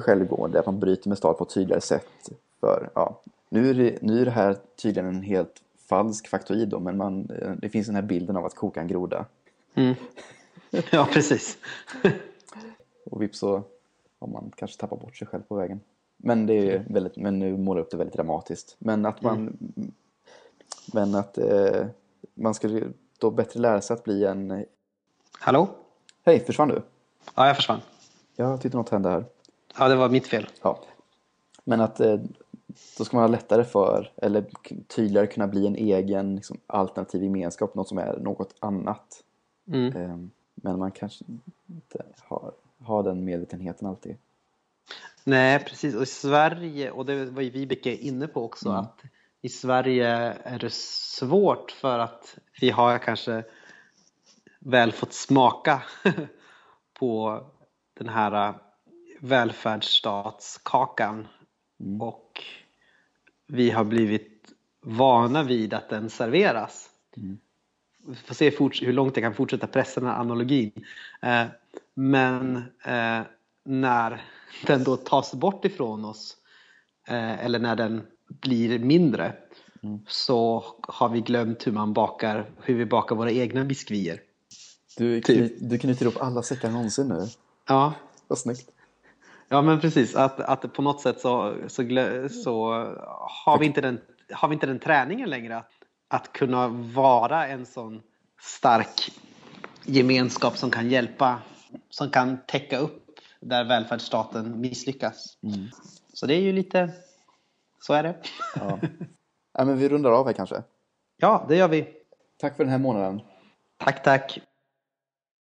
självgående, att man bryter med stat på ett tydligare sätt. För, ja, nu, är det, nu är det här tydligen en helt falsk faktoid då, men man, eh, det finns den här bilden av att koka en groda. ja, precis. Och vips så har man kanske tappat bort sig själv på vägen. Men det är väldigt, men nu målar jag upp det väldigt dramatiskt. Men att man, men att eh, man ska då bättre lära sig att bli en, Hallå? hej försvann du? Ja, jag försvann. Jag tyckte något hände här. Ja, det var mitt fel. Ja. Men att eh, då ska man ha lättare för, eller tydligare kunna bli en egen liksom, alternativ gemenskap, något som är något annat. Mm. Men man kanske inte har, har den medvetenheten alltid. Nej, precis. Och i Sverige, och det var ju Vibeke inne på också, att i Sverige är det svårt för att vi har kanske väl fått smaka på den här välfärdsstatskakan och vi har blivit vana vid att den serveras. Vi får se hur långt jag kan fortsätta pressa den här analogin. Eh, men eh, när den då tas bort ifrån oss eh, eller när den blir mindre så har vi glömt hur man bakar, hur vi bakar våra egna biskvier. Du, kny, du knyter ihop alla säckar någonsin nu. Ja, Vad snyggt. ja men precis. Att, att på något sätt så, så, så har, vi inte den, har vi inte den träningen längre att, att kunna vara en sån stark gemenskap som kan hjälpa, som kan täcka upp där välfärdsstaten misslyckas. Så det är ju lite, så är det. Ja. ja, men vi rundar av här kanske. Ja, det gör vi. Tack för den här månaden. Tack, tack.